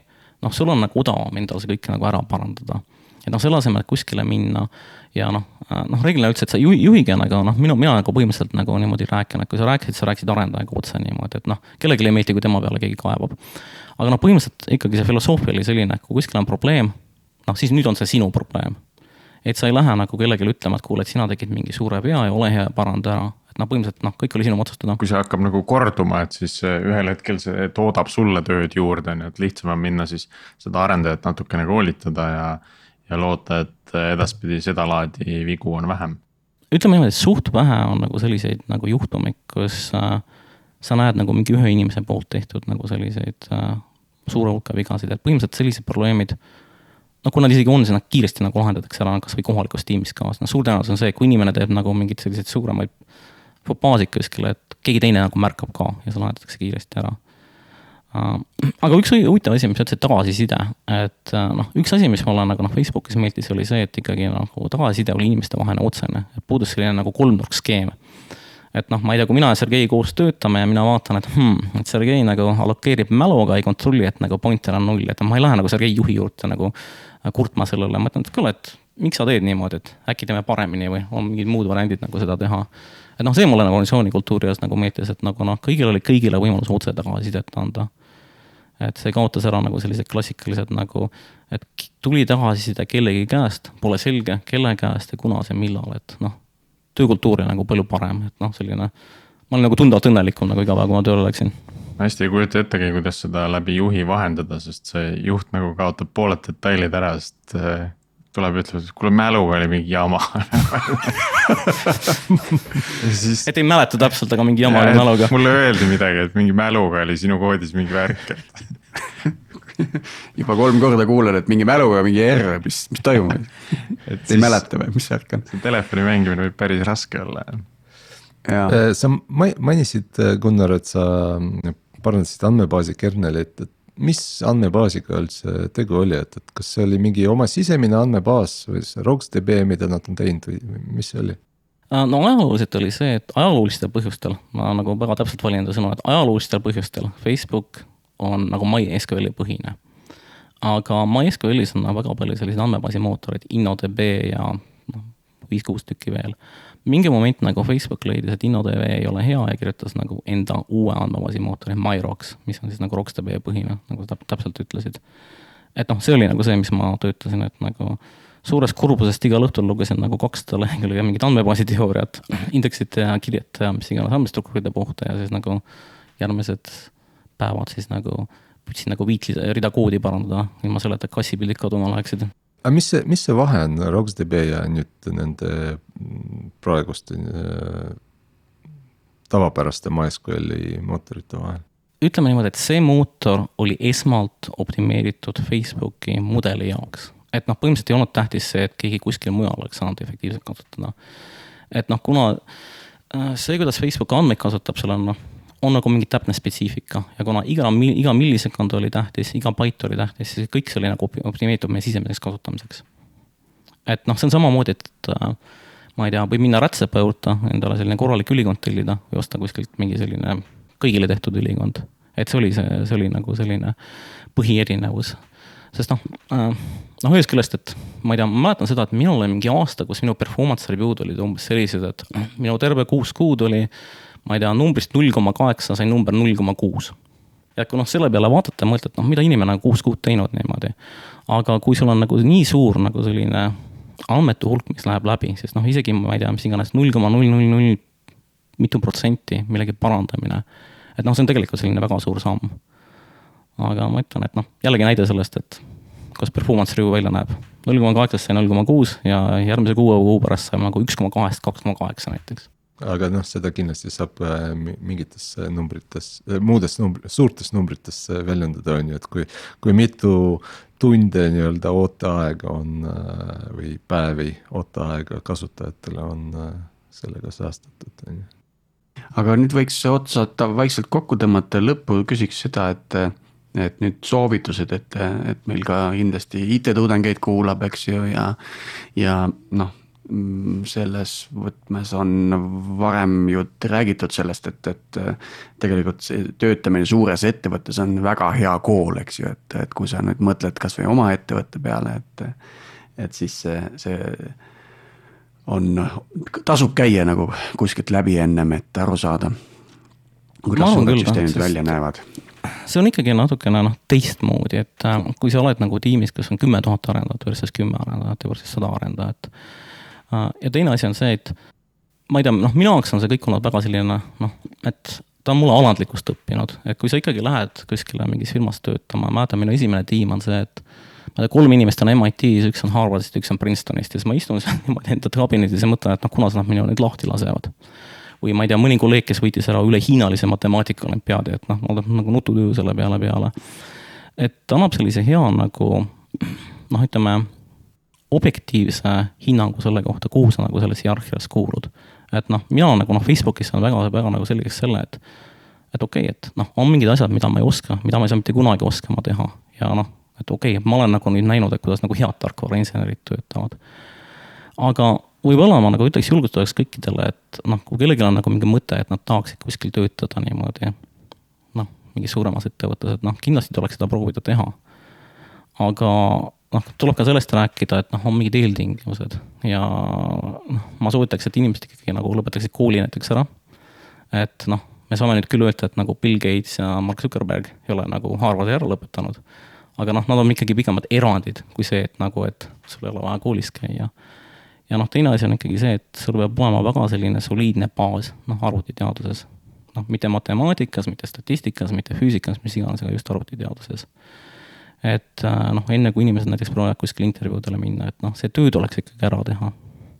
Speaker 2: noh, sul on nagu odavam endal see kõik nagu ära parandada. Et noh, selle asemel, et kuskile minna ja noh, noh reeglina üldse, et sa juhi, juhiga nagu noh, minu, mina nagu põhimõtteliselt nagu niimoodi rääkinud, et kui sa rääkisid, sa rääkisid arendajaga otse niimoodi, et noh, kellelegi ei meeldi, kui tema peale keegi kaebab. aga noh, põhimõtteliselt ikkagi see filosoofia oli selline, et kui kuskil on probleem, noh siis nüüd on see sinu probleem et sa ei lähe nagu kellelegi ütlema, et kuule, et sina tegid mingi suure vea ja ole hea, paranda ära. et noh, põhimõtteliselt noh, kõik oli sinu otsustada.
Speaker 3: kui see hakkab nagu korduma, et siis ühel hetkel see toodab sulle tööd juurde, on ju, et lihtsam on minna siis seda arendajat natukene koolitada ja. Ja loota, et edaspidi sedalaadi vigu on vähem.
Speaker 2: ütleme niimoodi, et suht vähe on nagu selliseid nagu juhtumeid, kus äh, sa näed nagu mingi ühe inimese poolt tehtud nagu selliseid äh, suure hulka vigasid, et põhimõtteliselt sellised probleemid no kui nad isegi on, siis nad kiiresti nagu lahendatakse ära kasvõi kohalikus tiimis ka, no suur tõenäosus on see, kui inimene teeb nagu mingeid selliseid suuremaid fopaasid kuskile, et keegi teine nagu märkab ka ja see lahendatakse kiiresti ära. Äh, aga üks huvitav asi, mis sa ütlesid, tagasiside, et äh, noh, üks asi, mis mulle nagu noh, Facebookis meeldis, oli see, et ikkagi nagu tagasiside oli inimestevaheline otsene, et puudus selline nagu kolmnurkskeem et noh, ma ei tea, kui mina ja Sergei koos töötame ja mina vaatan, et hmm, et Sergei nagu allokeerib mäluga, ei kontrolli, et nagu pointer on null, et ma ei lähe nagu Sergei juhi juurde nagu kurtma sellele, ma ütlen, et kuule, et miks sa teed niimoodi, et äkki teeme paremini või on mingid muud variandid nagu seda teha. et noh, see mulle nagu organisatsiooni kultuuri juures nagu meeldis, et nagu noh, kõigil oli kõigile võimalus otse tagasisidet anda. Et see kaotas ära nagu sellised klassikalised nagu, et tuli tagasiside kellegi käest, pole selge, kelle käest ja kuna see millal, et noh töökultuur oli nagu palju parem, et noh, selline. ma olin nagu tunduvalt õnnelikum nagu iga päev, kui ma tööle läksin.
Speaker 3: hästi ei kujuta ettegi, kuidas seda läbi juhi vahendada, sest see juht nagu kaotab pooled detailid ära, sest äh, tuleb ja ütleb, et kuule mäluga oli mingi jama
Speaker 2: siis. et ei mäleta täpselt, aga mingi jama oli mäluga.
Speaker 3: mulle öeldi midagi, et mingi mäluga oli sinu koodis mingi värk, et
Speaker 1: juba kolm korda kuulen, et mingi mäluga mingi error, mis, mis toimub. et ei mäleta või, mis värk on?
Speaker 3: see telefoni mängimine võib päris raske olla.
Speaker 4: Äh, sa mainisid, äh, Gunnar, et sa äh, parandasid andmebaasi kernelit, et mis andmebaasiga üldse tegu oli, et, et kas see oli mingi oma sisemine andmebaas või see RocksDB, mida nad on teinud või mis see oli?
Speaker 2: no ajalooliselt oli see, et ajaloolistel põhjustel, ma nagu väga täpselt valin enda sõnu, et ajaloolistel põhjustel Facebook on nagu MySQL-i põhine. aga MySQL-is on väga palju selliseid andmebaasi mootoreid, InnoDB ja noh, viis-kuus tükki veel. Mingi moment nagu Facebook leidis, et InnoDB ei ole hea ja kirjutas nagu enda uue andmebaasi mootori MyRocks, mis on siis nagu RocksDB põhine, nagu sa täpselt ütlesid. et noh, see oli nagu see, mis ma töötasin, et nagu suurest kurbusest igal õhtul lugesin nagu kakssada lehekülge mingit andmebaasi teooriat, indeksite ja kirjete ja mis iganes andmestruktuuride kohta ja siis nagu järgmised päevad siis nagu püüdsin nagu viit rida koodi parandada, ilma selleta, et kassipildid kaduma läheksid.
Speaker 4: Aga mis see, mis see vahe on RocksDB ja nüüd nende praeguste äh, tavapäraste MySQL-i mootorite vahel?
Speaker 2: ütleme niimoodi, et see mootor oli esmalt optimeeritud Facebooki mudeli jaoks. et noh, põhimõtteliselt ei olnud tähtis see, et keegi kuskil mujal oleks saanud efektiivselt kasutada. et noh, kuna äh, see, kuidas Facebook andmeid kasutab, seal on noh on nagu mingi täpne spetsiifika ja kuna iga, iga millisekund oli tähtis, iga bait oli tähtis, siis kõik see oli nagu optimeeritud meie sisemiseks kasutamiseks. et noh, see on samamoodi, et äh, ma ei tea, võib minna rätsepa juurde, endale selline korralik ülikond tellida või osta kuskilt mingi selline kõigile tehtud ülikond. et see oli see, see oli nagu selline põhierinevus. sest noh äh,, noh ühest küljest, et ma ei tea, ma mäletan seda, et minul oli mingi aasta, kus minu performance review'd olid umbes sellised, et minu terve kuus kuud oli ma ei tea, numbrist null koma kaheksa sai number null koma kuus. ja kui noh, selle peale vaadata, mõtled, noh, mida inimene on kuus kuud teinud niimoodi. aga kui sul on nagu nii suur nagu selline andmete hulk, mis läheb läbi, siis noh, isegi ma ei tea, mis iganes null koma null null null mitu protsenti millegi parandamine. et noh, see on tegelikult selline väga suur samm. aga ma ütlen, et noh, jällegi näide sellest, et kuidas performance review välja näeb. null koma kaheksast sai null koma kuus ja järgmise kuue kuu pärast saime nagu üks koma kahest kaks koma kaheksa näiteks
Speaker 4: aga noh, seda kindlasti saab äh, mingites numbrites, äh, muudes numbr-, suurtes numbrites väljendada, on ju, et kui, kui mitu tunde nii-öelda ooteaega on äh, või päevi ooteaega kasutajatele on sellega säästetud, on ju.
Speaker 1: aga nüüd võiks otsad vaikselt kokku tõmmata, lõppu küsiks seda, et et nüüd soovitused, et, et meil ka kindlasti IT-tudengeid kuulab, eks ju, ja, ja noh selles võtmes on varem ju räägitud sellest, et, et tegelikult see töötamine suures ettevõttes on väga hea kool, eks ju, et, et kui sa nüüd mõtled kasvõi oma ettevõtte peale, et. et siis see, see on, tasub käia nagu kuskilt läbi ennem, et aru saada. kuidas suured süsteemid sest... välja näevad
Speaker 2: see on ikkagi natukene noh, teistmoodi, et äh, kui sa oled nagu tiimis, kus on kümme tuhat arendajat versus kümme arendajat versus sada arendajat Äh, ja teine asi on see, et ma ei tea, noh, minu jaoks on see kõik olnud väga selline noh, et ta on mulle alandlikkust õppinud, et kui sa ikkagi lähed kuskile mingis firmas töötama, ma mäletan, minu esimene tiim on see, et ma ei tea, kolm inimest on MIT-s, üks on Harvardist, üks on Princetonist ja siis ma istun seal niimoodi enda kabinetis ja mõtlen, et noh, kunas nad minu nüüd lahti lasevad. või ma ei tea, mõni kolleeg, kes võitis ära üle hiinalise matemaatika olümpiaadi, et noh, mul tuleb nagu nututuju selle peale peale. et annab sellise hea nagu noh, ütleme objektiivse hinnangu selle kohta, kuhu sa nagu selles hierarhias kuulud. et noh, mina nagu noh, Facebookis saan väga, väga nagu selgeks selle, et et okei okay,, et noh, on mingid asjad, mida ma ei oska, mida ma ei saa mitte kunagi oskama teha ja noh, et okei okay,, ma olen nagu nüüd näinud, et kuidas nagu head tarkvarainsenerid töötavad. aga võib-olla ma nagu ütleks, julgustuseks kõikidele, et noh, kui kellelgi on nagu mingi mõte, et nad tahaksid kuskil töötada niimoodi noh, mingis suuremas ettevõttes, et noh, kindlasti tuleks seda proovida teha. aga noh, tuleb ka sellest rääkida, et noh, on mingid eeltingimused ja noh, ma soovitaks, et inimesed ikkagi nagu lõpetaksid kooli näiteks ära. et noh, me saame nüüd küll öelda, et nagu Bill Gates ja Mark Zuckerberg ei ole nagu Harvardi ära lõpetanud. aga noh, nad on ikkagi pigemad erandid kui see, et nagu, et sul ei ole vaja koolis käia. ja noh, teine asi on ikkagi see, et sul peab olema väga selline soliidne baas, noh, arvutiteaduses. noh, mitte matemaatikas, mitte statistikas, mitte füüsikas, mis iganes, aga just arvutiteaduses et äh, noh, enne kui inimesed näiteks proovivad kuskile intervjuudele minna, et noh, see töö tuleks ikkagi ära teha.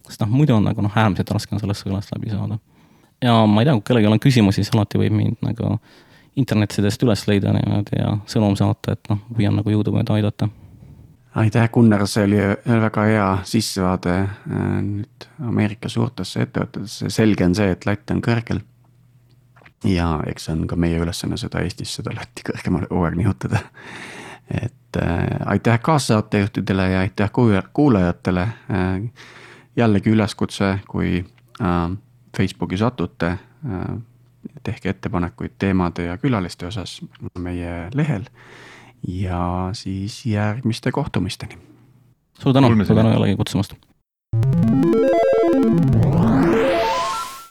Speaker 2: sest noh, muidu on nagu noh, äärmiselt raske on sellest kõlast läbi saada. ja ma ei tea, kui kellelgi on küsimusi, siis alati võib mind nagu internetidest üles leida niimoodi ja sõnum saata, et noh, püüan nagu jõudumööda aidata.
Speaker 1: aitäh, Gunnar, see oli väga hea sissevaade äh, nüüd Ameerika suurtesse ettevõtetesse, selge on see, et latt on kõrgel ja eks see on ka meie ülesanne seda Eestis, seda latti kõrgemale kogu aeg nihutada et äh, aitäh kaassaatejuhtidele ja aitäh kuulajatele äh,. jällegi üleskutse, kui äh, Facebooki satute äh,, tehke ettepanekuid teemade ja külaliste osas meie lehel. ja siis järgmiste kohtumisteni.
Speaker 2: suur tänu, suur tänu jällegi kutsumast.